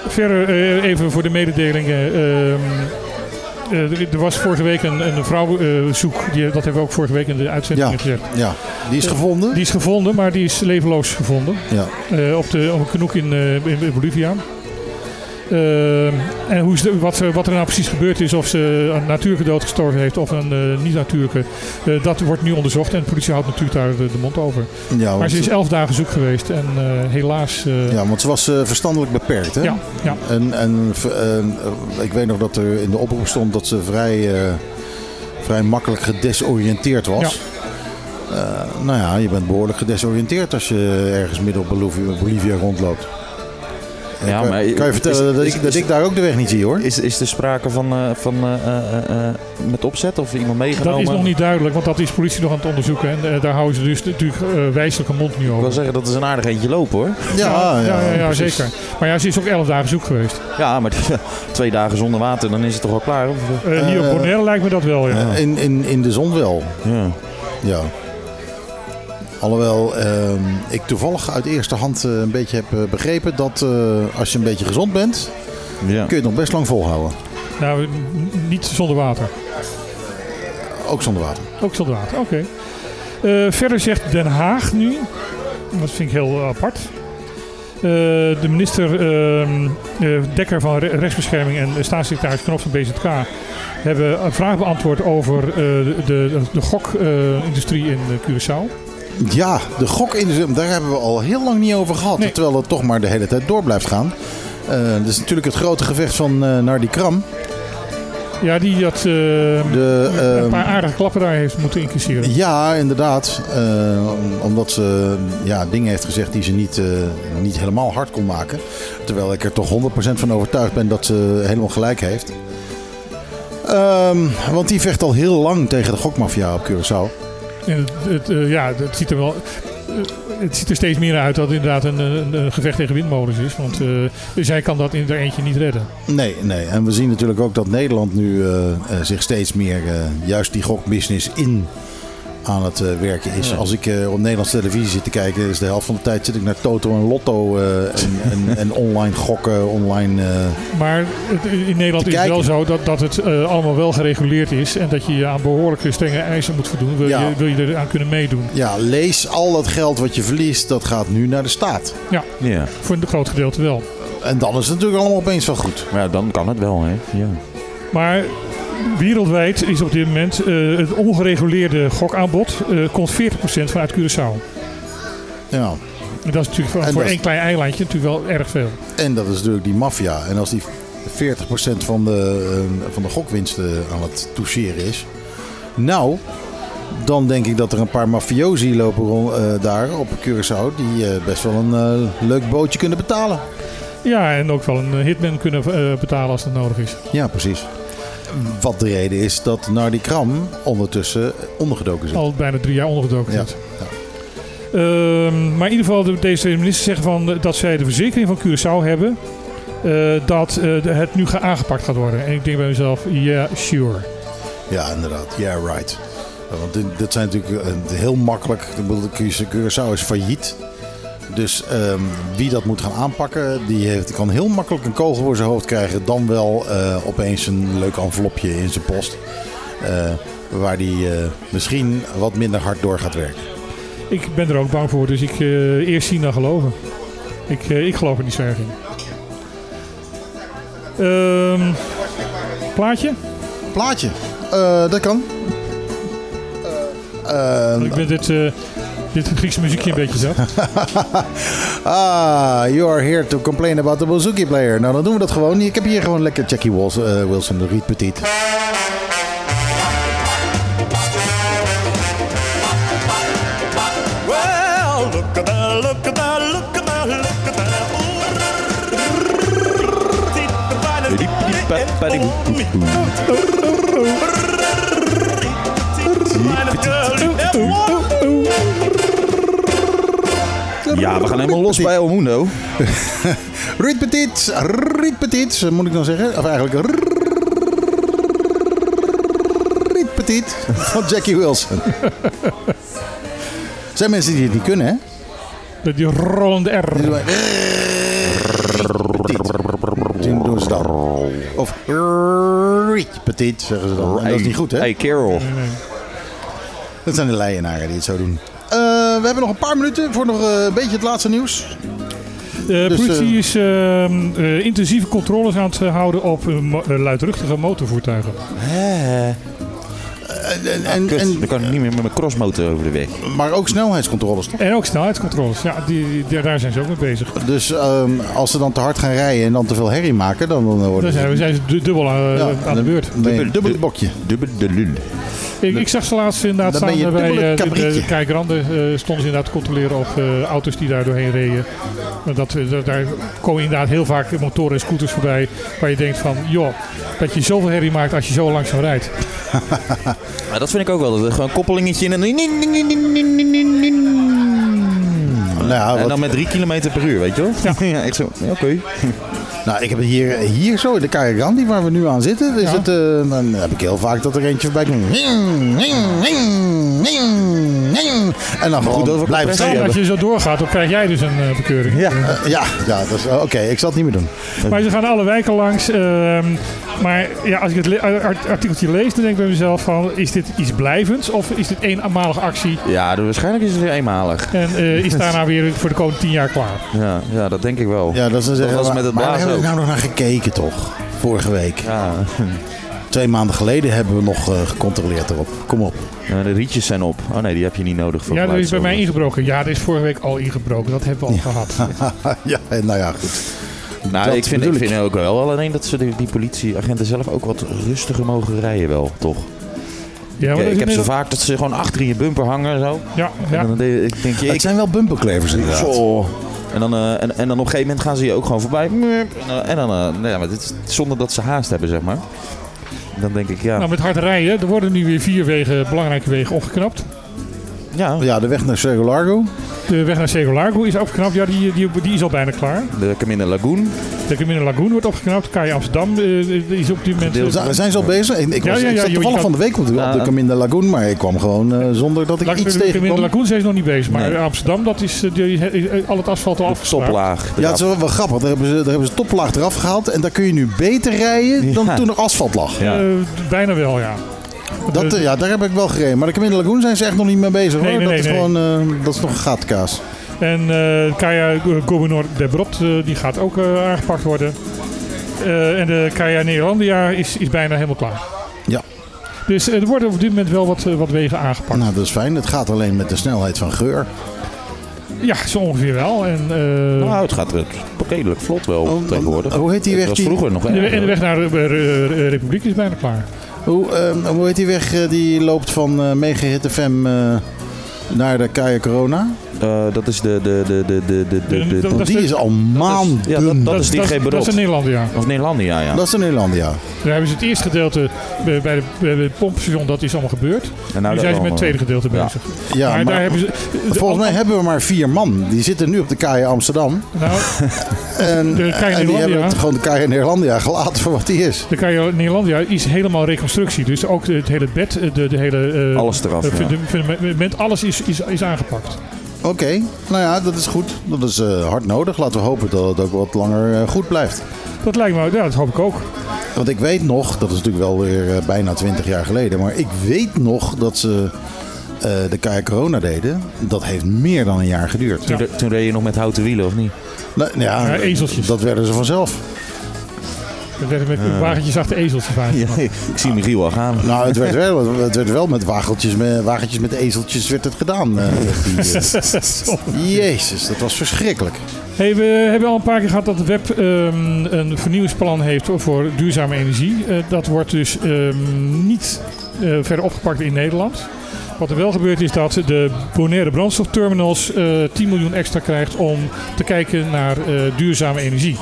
Verder even voor de mededelingen. ehm, eh, er- was vorige week een, een vrouwenzoek. die, dat hebben we ook vorige week in de uitzending Ja, gezegd. ja. Die is gevonden. Die is gevonden, maar die is levenloos gevonden. Ja. Op, de, op een knoek in, in, in Bolivia. Eh, en hoe is de- wat, er- wat er nou precies gebeurd is, of ze een natuurlijke dood gestorven heeft of een eh, niet-natuurlijke, eh, dat wordt nu onderzocht en de politie houdt natuurlijk daar de, de mond over. Ja, maar ze is elf dagen zoek geweest en eh, helaas. eh, Ja, want ze was eh, verstandelijk beperkt, hè? Ja, ja. En, en eh, eh, ik weet nog dat er in de oproep stond dat ze vrij, eh, vrij makkelijk gedesoriënteerd was. Eh, nou ja, je bent behoorlijk gedesoriënteerd als je ergens midden op Bolivia rondloopt. Ja, kan, maar kan je vertellen is- dat, is- ik, dat is- ik daar ook de weg niet zie, hoor? Is, is er sprake van, eh, van eh, eh, met opzet of iemand dat meegenomen? is nog niet duidelijk, want dat is politie nog aan het onderzoeken. En eh, daar houden ze dus natuurlijk eh wijselijke mond nu Ik over. wil zeggen, dat is een aardig eentje lopen hoor. ja, ja, ja, zeker. Maar ja, ze is ook elf dagen zoek geweest. Ja, maar [laughs] twee dagen zonder water, dan is het toch wel klaar? Of, hier op Bonaire lijkt me dat wel, ja. In, in, in de zon wel, ja. ja. Alhoewel ehm, ik toevallig uit eerste hand eh, een beetje heb eh, begrepen dat eh, als je een beetje gezond bent, ja. kun je het nog best lang volhouden. Nou, niet zonder water. Ook zonder water. Ook zonder water, oké. Eh, verder zegt Den Haag nu, dat vind ik heel apart. Eh, de minister ehm, eh, Dekker van Re- Rechtsbescherming en staatssecretaris Knop van BZK hebben een vraag beantwoord over eh, de, de, de gokindustrie in Curaçao. Ja, de gokindustrie, daar hebben we al heel lang niet over gehad. Nee. Terwijl het toch maar de hele tijd door blijft gaan. Eh dat is natuurlijk het grote gevecht van eh Nardi Kram. Ja, die dat eh, een ehm, paar aardige klappen daar heeft moeten incasseren. Ja, inderdaad. Om- omdat ze ja, dingen heeft gezegd die ze niet, niet helemaal hard kon maken. Terwijl ik er toch 100% van overtuigd ben dat ze helemaal gelijk heeft. Ehm, want die vecht al heel lang tegen de gokmafia op Curaçao. Het, eh, ja, het ziet er wel. eh, het ziet er steeds meer uit dat het inderdaad een, een, gevecht tegen windmolens is. Want eh, zij kan dat in haar eentje niet redden. Nee, nee. En we zien natuurlijk ook dat Nederland nu zich steeds meer juist die gokbusiness in aan het eh, werken is. Ja. Als ik eh, op Nederlandse televisie zit te kijken, is de helft van de tijd zit ik naar Toto en Lotto eh, en, en, [laughs] en online gokken, online. eh, Maar in Nederland is het wel zo dat, dat het eh, allemaal wel gereguleerd is. En dat je je aan behoorlijke strenge eisen moet voldoen. Wil, Ja. je, wil je eraan kunnen meedoen. ja, lees al dat geld wat je verliest, dat gaat nu naar de staat. Ja, Ja. voor een groot gedeelte wel. En dan is het natuurlijk allemaal opeens wel goed. Maar ja, dan kan het wel, hè. Ja. Maar wereldwijd is op dit moment eh, het ongereguleerde gokaanbod eh komt 40% vanuit Curaçao. Ja. En dat is natuurlijk voor, voor één klein eilandje natuurlijk wel erg veel. En dat is natuurlijk die maffia. En als die 40% van de, eh, van de gokwinsten aan het toucheren is. Nou, dan denk ik dat er een paar mafiosi lopen rond, daar op Curaçao. Die best wel een leuk bootje kunnen betalen. Ja, en ook wel een hitman kunnen betalen als dat nodig is. Ja, precies. Wat de reden is dat Nardi Kram ondertussen ondergedoken zit. Al bijna drie jaar ondergedoken Ja. zit. Ehm, maar in ieder geval, de, deze ministers zeggen van, eh, dat zij de verzekering van Curaçao hebben. eh, dat eh, het nu aangepakt gaat worden. En ik denk bij mezelf, ja, sure. Ja, inderdaad. Yeah, right. Ja, Want dit, dit zijn natuurlijk heel makkelijk. Curaçao is failliet. Dus ehm, wie dat moet gaan aanpakken, die heeft, kan heel makkelijk een kogel voor zijn hoofd krijgen. Dan wel eh, opeens een leuk envelopje in zijn post. eh, waar die eh, misschien wat minder hard door gaat werken. Ik ben er ook bang voor, dus ik eerst zien dan geloven. Ik, ik geloof er niet zo erg in. Plaatje? Plaatje. Dat kan. Ik ben dit, dit Griekse muziekje een beetje zat. [laughs] ah, you are here to complain about the bouzouki player. Nou, dan doen we dat gewoon. Ik heb hier gewoon lekker Jackie eh, Wilson, de Riet Petit. Well, look at that, look at that, look at that, look at that. Ja, we gaan helemaal los bij El Mundo. [laughs] Riet Petit, Riet Petit, moet ik dan zeggen. Of eigenlijk Riet Petit van Jackie Wilson. Er zijn mensen die het niet kunnen, hè? Met die rollende R. Die doen- ze dan. Of Riet Petit, zeggen ze dan. En dat is niet goed, hè? Hey, Carol. Dat zijn de leienaren die het zo doen. We hebben nog een paar minuten voor nog eh, een beetje het laatste nieuws. De Dus, politie eh, is ehm, eh, intensieve controles aan het houden op luidruchtige motorvoertuigen. En, en, Kut, en, dan kan ik niet meer met mijn crossmotor over de weg. maar ook snelheidscontroles, toch? En ook snelheidscontroles. Ja, die, die- daar zijn ze ook mee bezig. Dus ehm, als ze dan te hard gaan rijden en dan te veel herrie maken, dan, dan worden Daar zijn, we- zijn ze du- dubbel aan, Ja, aan de dan beurt. een dubbel bokje. Dubbel de lul. Ik, ik zag ze laatst inderdaad Dan staan bij eh, de, Kijkranden. eh, stonden ze inderdaad te controleren op eh, auto's die daar doorheen reden. En Dat, dat- daar komen inderdaad heel vaak motoren en scooters voorbij. Waar je denkt van, joh, dat je zoveel herrie maakt als je zo langzaam rijdt. [laughs] Maar dat vind ik ook wel. Dat er gewoon een koppelingetje in en... Nou, ja, En wat- dan met 3 km per uur, weet je wel? Ja, [laughs] ik zo, ja, oké. Nou, ik heb het hier, hier zo in de Carigandi waar we nu aan zitten. Is Ja. het, eh, dan heb ik heel vaak dat er eentje voorbij komt. En dan gewoon over compressie steken. Als je zo doorgaat, dan krijg jij dus een eh, bekeuring. Ja, eh, ja, ja dat is, oké, ik zal het niet meer doen. Maar ze gaan alle wijken langs. Maar ja, als ik het artikeltje lees, dan denk ik bij mezelf van... Is dit iets blijvends of is dit eenmalige actie? Ja, dus waarschijnlijk is het weer eenmalig. En eh, is daarna weer voor de komende tien jaar klaar? Ja, ja dat denk ik wel. Ja, dat is een was met het maar we blazen hebben ook. nou nog naar gekeken, toch? Vorige week. Ja. [laughs] Twee maanden geleden hebben we nog eh, gecontroleerd erop. Kom op. Ja, de rietjes zijn op. Oh nee, die heb je niet nodig voor Ja, dat is bij mij geluidsoverlast. ingebroken. Ja, dat is vorige week al ingebroken. Dat hebben we al gehad. [laughs] ja, en nou ja, goed. Nou, Dat ik vind, ik vind ook wel alleen dat ze die, die politieagenten zelf ook wat rustiger mogen rijden wel, toch? Ja, maar ik, ik heb zo vaak dat ze gewoon achter in je bumper hangen en zo. Ja, ja. En dan de- ik denk je, Het ik, zijn wel bumperklevers inderdaad. Zo. En dan, eh, en, en dan op een gegeven moment gaan ze je ook gewoon voorbij. En dan, en dan eh, nou ja, maar dit is zonder dat ze haast hebben, zeg maar. Dan denk ik, ja. Nou, met hard rijden, er worden nu weer vier wegen, belangrijke wegen opgeknapt. Ja, Ja, de weg naar Cerro Largo. De weg naar Cerro Largo is opgeknapt. Ja, die, die, die is al bijna klaar. de Camino Lagoon. De Camino Lagoon wordt opgeknapt. KAI Amsterdam eh, is op dit moment... Eh, Zijn zijn ze al bezig? Ik, ik, Ja, was, ja, ik ja, zat je- toevallig je van de week op de, op de. Camino Lagoon, maar ik kwam gewoon eh, zonder dat ik La- iets de Camino tegenkwam. Lagoon zijn ze nog niet bezig, maar Nee. Amsterdam, dat is, eh, die, eh, al het asfalt al afgeslagen. Toplaag. Ja, het is wel, wel grappig. Daar hebben, ze, daar hebben ze toplaag eraf gehaald. En daar kun je nu beter rijden [laughs] dan toen er asfalt lag. Ja. Eh, bijna wel, ja. Dat, De- eh, ja, daar heb ik wel gereden. Maar de Camino Lagoon zijn ze echt nog niet mee bezig. Nee, hoor. nee, dat, nee, is nee. Gewoon, eh, dat is nog een gatenkaas. En eh Kaya Gobernor de Brot, eh, die gaat ook eh, aangepakt worden. Eh, en de Kaya Nederlandia is, is bijna helemaal klaar. Ja. Dus er worden op dit moment wel wat, wat wegen aangepakt. Nou, dat is fijn. Het gaat alleen met de snelheid van geur. Ja, zo ongeveer wel. En, eh, Nou, het gaat redelijk vlot wel Oh, tegenwoordig. hoe heet die weg was die- vroeger nog de, en de weg naar de Republiek is bijna klaar. Hoe, eh, hoe heet die weg eh, die loopt van eh Megahitte FM eh, naar de Kaya Corona? Eh, dat is de... de, de, de, de, de, de, de- Dat Want is die is al maanden. ja, dat, dat is die dat, dat is berot. in Nederland, ja. Of Nederlandia, ja. Dat is in Nederland, ja. Daar hebben ze het eerste gedeelte bij, bij, de, bij het pompstation, dat is allemaal gebeurd. En nou nu zijn ze met het tweede gedeelte ja. bezig. Ja, maar, maar daar hebben ze... volgens mij hebben we maar vier man. Die zitten nu op de Kaya Amsterdam. Nou, [laughs] En, De Kaya en die Nederlandia. hebben het gewoon de Kaya Nederlandia gelaten voor wat die is. De Kaya Nederlandia is helemaal reconstructie. Dus ook het hele bed, de, de hele... eh, Alles eraf, eh, ja. funda- fundament, alles is, is, is aangepakt. Oké, nou ja, dat is goed. Dat is eh, hard nodig. Laten we hopen dat het ook wat langer eh, goed blijft. Dat lijkt me, ja, dat hoop ik ook. Want ik weet nog, dat is natuurlijk wel weer eh, bijna 20 jaar geleden, maar ik weet nog dat ze eh, de Kaya Corona deden. Dat heeft meer dan een jaar geduurd. Toen, toen reed je nog met houten wielen, of niet? Nou, ja, Ja, ezeltjes. Dat werden ze vanzelf. Er werden met wagentjes achter ezeltjes aan. Ja, ik zie Michiel al gaan. Nou, het werd wel, het werd wel met wageltjes, met wagentjes met ezeltjes werd het gedaan. eh, die, eh. [laughs] Jezus, dat was verschrikkelijk. Hey, we hebben al een paar keer gehad dat het web ehm, een vernieuwingsplan heeft voor duurzame energie. Eh, dat wordt dus ehm, niet eh, verder opgepakt in Nederland. Wat er wel gebeurt is dat de Bonaire brandstofterminals eh 10 miljoen extra krijgt om te kijken naar eh, duurzame energie.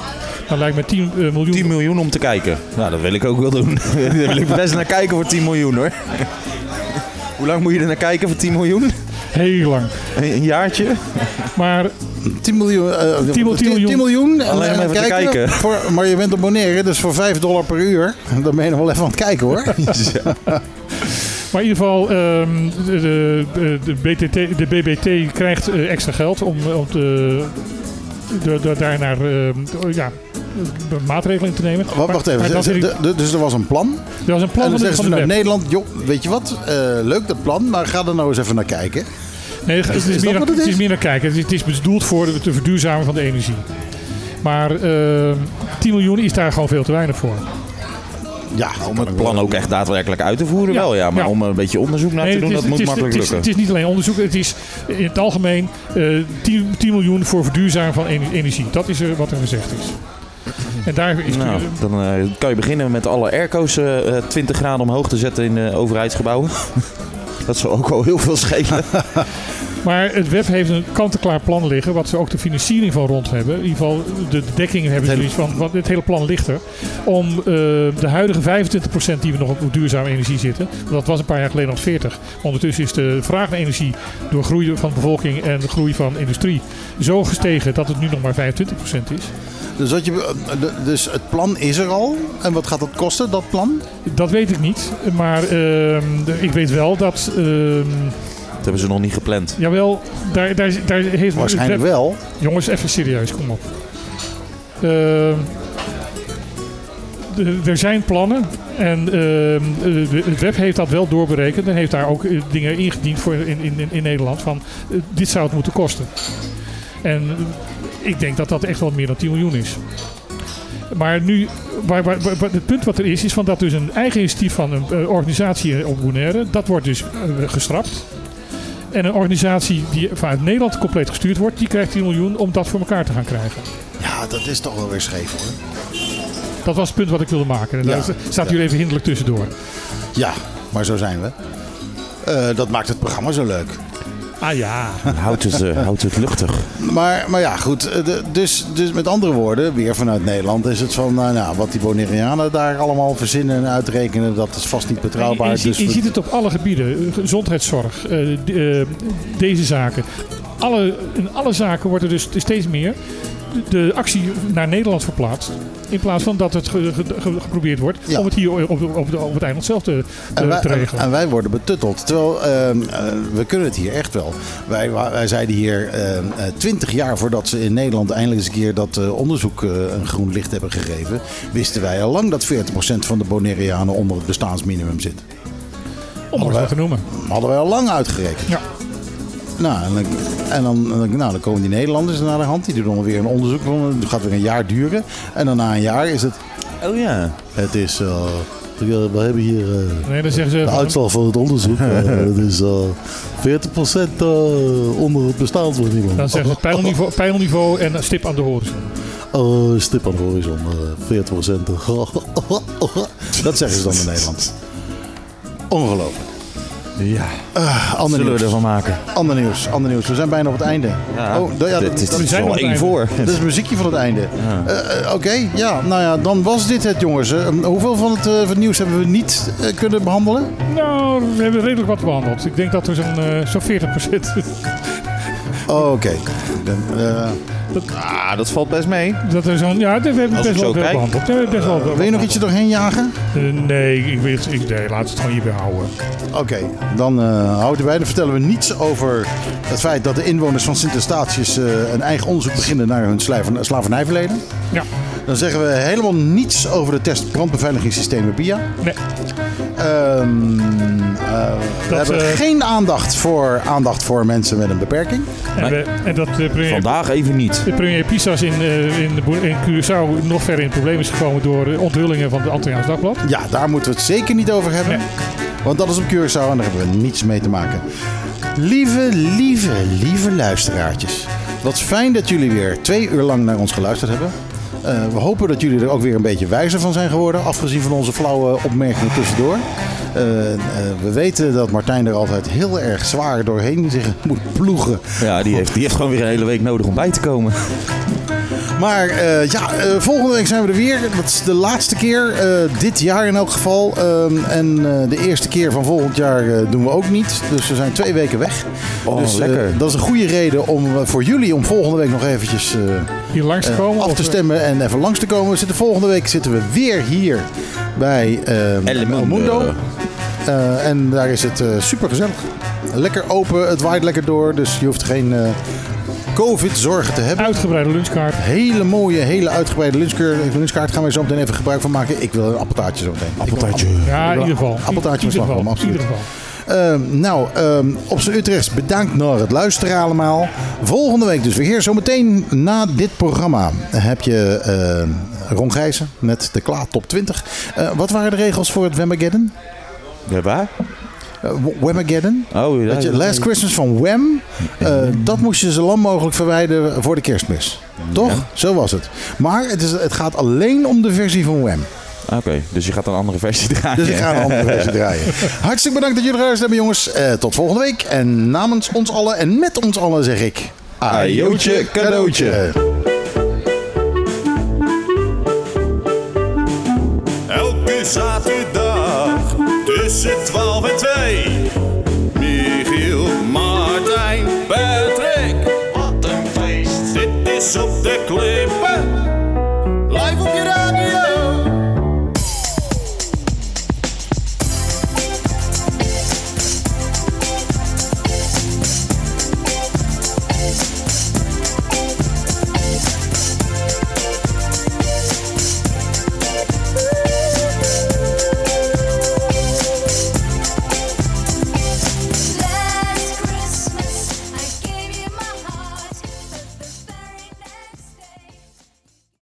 Dat lijkt me 10 eh, miljoen. 10 miljoen om te kijken. Nou, dat wil ik ook wel doen. [laughs] Daar wil ik best naar kijken voor 10 miljoen hoor. [laughs] Hoe lang moet je er naar kijken voor 10 miljoen? Heel lang. Een, een jaartje? Maar 10 miljoen. eh, 10 miljoen. 10 miljoen. En, Alleen en maar even te kijken. Voor, maar je bent op Bonaire, dus voor 5 dollar per uur. [laughs] Dan ben je nog wel even aan het kijken hoor. Maar in ieder geval, ehm, de, de, de, BTT, de BBT krijgt eh, extra geld om, om te, de, de, daar naar ehm, ja, maatregelen te nemen. Wacht, wacht Maar- maar even. ik- dus er was een plan. Er was een plan en dan van naar. Nederland, joh, weet je wat? Eh, leuk dat plan, maar ga er nou eens even naar kijken. Nee, het, is meer, wat het het is is? meer naar kijken. Het is, het is bedoeld voor de, de verduurzaming van de energie. Maar ehm 10 miljoen is daar gewoon veel te weinig voor. Ja, Om het plan ook echt daadwerkelijk uit te voeren Ja, wel, ja. Maar ja. om er een beetje onderzoek naar Nee, te doen, is- dat moet is- makkelijk het is, lukken. Het is niet alleen onderzoek, het is in het algemeen eh 10, 10 miljoen voor verduurzaming van ener- energie. Dat is er wat er gezegd is. En daar is Nou, dan eh, kan je beginnen met alle airco's eh, eh, 20 graden omhoog te zetten in de overheidsgebouwen. [laughs] dat zal ook al heel veel schelen. [laughs] Maar het web heeft een kant-en-klaar plan liggen, wat ze ook de financiering van rond hebben. In ieder geval de dekking hebben ze zoiets van, want het hele plan ligt er. Om eh, de huidige 25% die we nog op duurzame energie zitten, dat was een paar jaar geleden nog 40. Ondertussen is de vraag naar energie door groei van de bevolking en de groei van industrie zo gestegen dat het nu nog maar 25% is. Dus, wat je, eh, dus het plan is er al. En wat gaat dat kosten, dat plan? Dat weet ik niet, maar ehm, ik weet wel dat... ehm, Dat hebben ze nog niet gepland. Jawel, daar, daar, daar heeft Waarschijnlijk web- wel. Jongens, even serieus, kom op. Ehm, er zijn plannen en ehm, het web heeft dat wel doorberekend en heeft daar ook eh, dingen ingediend voor in, in, in Nederland van eh, dit zou het moeten kosten. En eh, ik denk dat dat echt wel meer dan 10 miljoen is. Maar nu, waar, waar, waar- het punt wat er is, is van dat dus een eigen initiatief van een organisatie op Bonaire, dat wordt dus geschrapt. En een organisatie die vanuit Nederland compleet gestuurd wordt, die krijgt 10 miljoen om dat voor elkaar te gaan krijgen. Ja, dat is toch wel weer scheef hoor. Dat was het punt wat ik wilde maken. En Ja. daar staat u even hinderlijk tussendoor. Ja, maar zo zijn we. Eh, dat maakt het programma zo leuk. Ah ja. Houdt het, eh, houdt het luchtig. Maar, maar ja, goed. eh, dus, dus met andere woorden, weer vanuit Nederland is het van... nou, nou, wat die Bonaireanen daar allemaal verzinnen en uitrekenen... dat is vast niet betrouwbaar. Je, ziet, dus je we- ziet het op alle gebieden. Gezondheidszorg, eh, eh, deze zaken. Alle, in alle zaken wordt er dus steeds meer de- actie naar Nederland verplaatst. In plaats van dat het ge- ge- ge- geprobeerd wordt Ja. om het hier op, op, op, de- op het eiland zelf te, te, En wij, te en, regelen. en wij worden betutteld. Terwijl ehm, eh, we kunnen het hier echt wel. Wij, wij zeiden hier twintig jaar voordat ze in Nederland eindelijk eens een keer dat eh, onderzoek eh, een groen licht hebben gegeven. Wisten wij al lang dat 40% van de Bonaireanen onder het bestaansminimum zit. om eens wat te noemen. Hadden wij al lang uitgerekend. Ja. Nou, en dan, en dan, nou, dan komen die Nederlanders naar de hand. Die doen dan weer een onderzoek. van- Het gaat weer een jaar duren. En dan na een jaar is het... Oh ja. Het is... eh, we hebben hier... eh, Nee, dan zeggen ze de van- uitslag van het onderzoek. [laughs] eh, het is eh 40% eh, onder het bestaansminimum. Dan zeggen ze pijlniveau, pijlniveau en stip aan de horizon. Oh, stip aan de horizon. eh 40%. [laughs] Dat zeggen ze dan in Nederland. Ongelooflijk. Ja. Ah, ander Zullen we nieuws. ervan maken? Ander nieuws, ander nieuws. We zijn bijna op het einde. Ja, oh, da- ja, dit dat, is- We het één voor. Dat is het muziekje van het einde. Ja. Eh, eh, Oké, ja, nou ja, dan was dit het, jongens. Eh, hoeveel van het, eh, van het nieuws hebben we niet eh, kunnen behandelen? Nou, we hebben redelijk wat behandeld. Ik denk dat er zo'n eh, zo'n 40% Oh, [laughs] Oké. Dan, Ah, dat valt best mee. Dat er zo'n, ja, we hebben Als best wel veel behandeld. We hebben best wel wil je nog ietsje doorheen jagen? Eh, nee, ik weet, ik, nee, laat het gewoon hierbij houden. Oké, dan eh houden we bij. Dan vertellen we niets over het feit dat de inwoners van Sint-Eustatius eh, een eigen onderzoek beginnen naar hun slaven- slavernijverleden. Ja. Dan zeggen we helemaal niets over de test brandbeveiligingssystemen BIA. Nee. Ehm, eh, we hebben eh, geen aandacht voor, aandacht voor mensen met een beperking. En, we- en dat de premier, Vandaag even niet. de premier Pisas in, eh, in, de, in Curaçao nog verder in het probleem is gekomen door eh, onthullingen van het Antilliaans Dagblad. Ja, daar moeten we het zeker niet over hebben. Want dat is op Curaçao en daar hebben we niets mee te maken. Lieve, lieve, lieve luisteraartjes. Wat fijn dat jullie weer twee uur lang naar ons geluisterd hebben. Eh, we hopen dat jullie er ook weer een beetje wijzer van zijn geworden. Afgezien van onze flauwe opmerkingen tussendoor. Eh, eh, we weten dat Martijn er altijd heel erg zwaar doorheen zich moet ploegen. Ja, die heeft, die heeft gewoon weer een hele week nodig om bij te komen. Maar eh, ja, eh, volgende week zijn we er weer. Dat is de laatste keer, eh, dit jaar in elk geval. Ehm, en eh, de eerste keer van volgend jaar doen we ook niet. Dus we zijn twee weken weg. Oh, dus eh, lekker. dat is een goede reden om, voor jullie om volgende week nog eventjes eh, Hier langs te komen. af te stemmen en even langs te komen. We zitten, volgende week zitten we weer hier bij eh El Mundo. El Mundo. Eh, en daar is het super gezellig. Lekker open, het waait lekker door. Dus je hoeft geen eh, COVID-zorgen te hebben. Uitgebreide lunchkaart. Hele mooie, hele uitgebreide lunchkaart. lunchkaart gaan we zo meteen even gebruik van maken. Ik wil een appeltaartje zo meteen. Appeltaartje. Ja, in ieder geval. Appeltaartje in met ieder slagroom, geval. In absoluut. ieder geval. Ehm, nou, ehm, op zijn Utrechts bedankt naar het luisteren allemaal. Volgende week dus weer hier. Zometeen na dit programma heb je eh Ron Gijzen met de Klaar Top 20. Eh, wat waren de regels voor het Wemageddon? Ja, waar? Uh, Wemageddon? Oh, ja. Dat je Last Christmas van Wham, eh, dat moest je zo lang mogelijk verwijderen voor de kerstmis. Toch? Zo was het. Maar het, is, het gaat alleen om de versie van Wham. Oké, dus je gaat een andere versie draaien. Dus ik ga een andere versie [laughs] draaien. Hartstikke bedankt dat jullie geluisterd hebben, jongens. Eh, tot volgende week. En namens ons allen en met ons allen zeg ik... Ajootje, cadeautje. Elke zaterdag tussen 12 2. Michiel, Martijn, Patrick. Wat een feest. Dit is op de clip.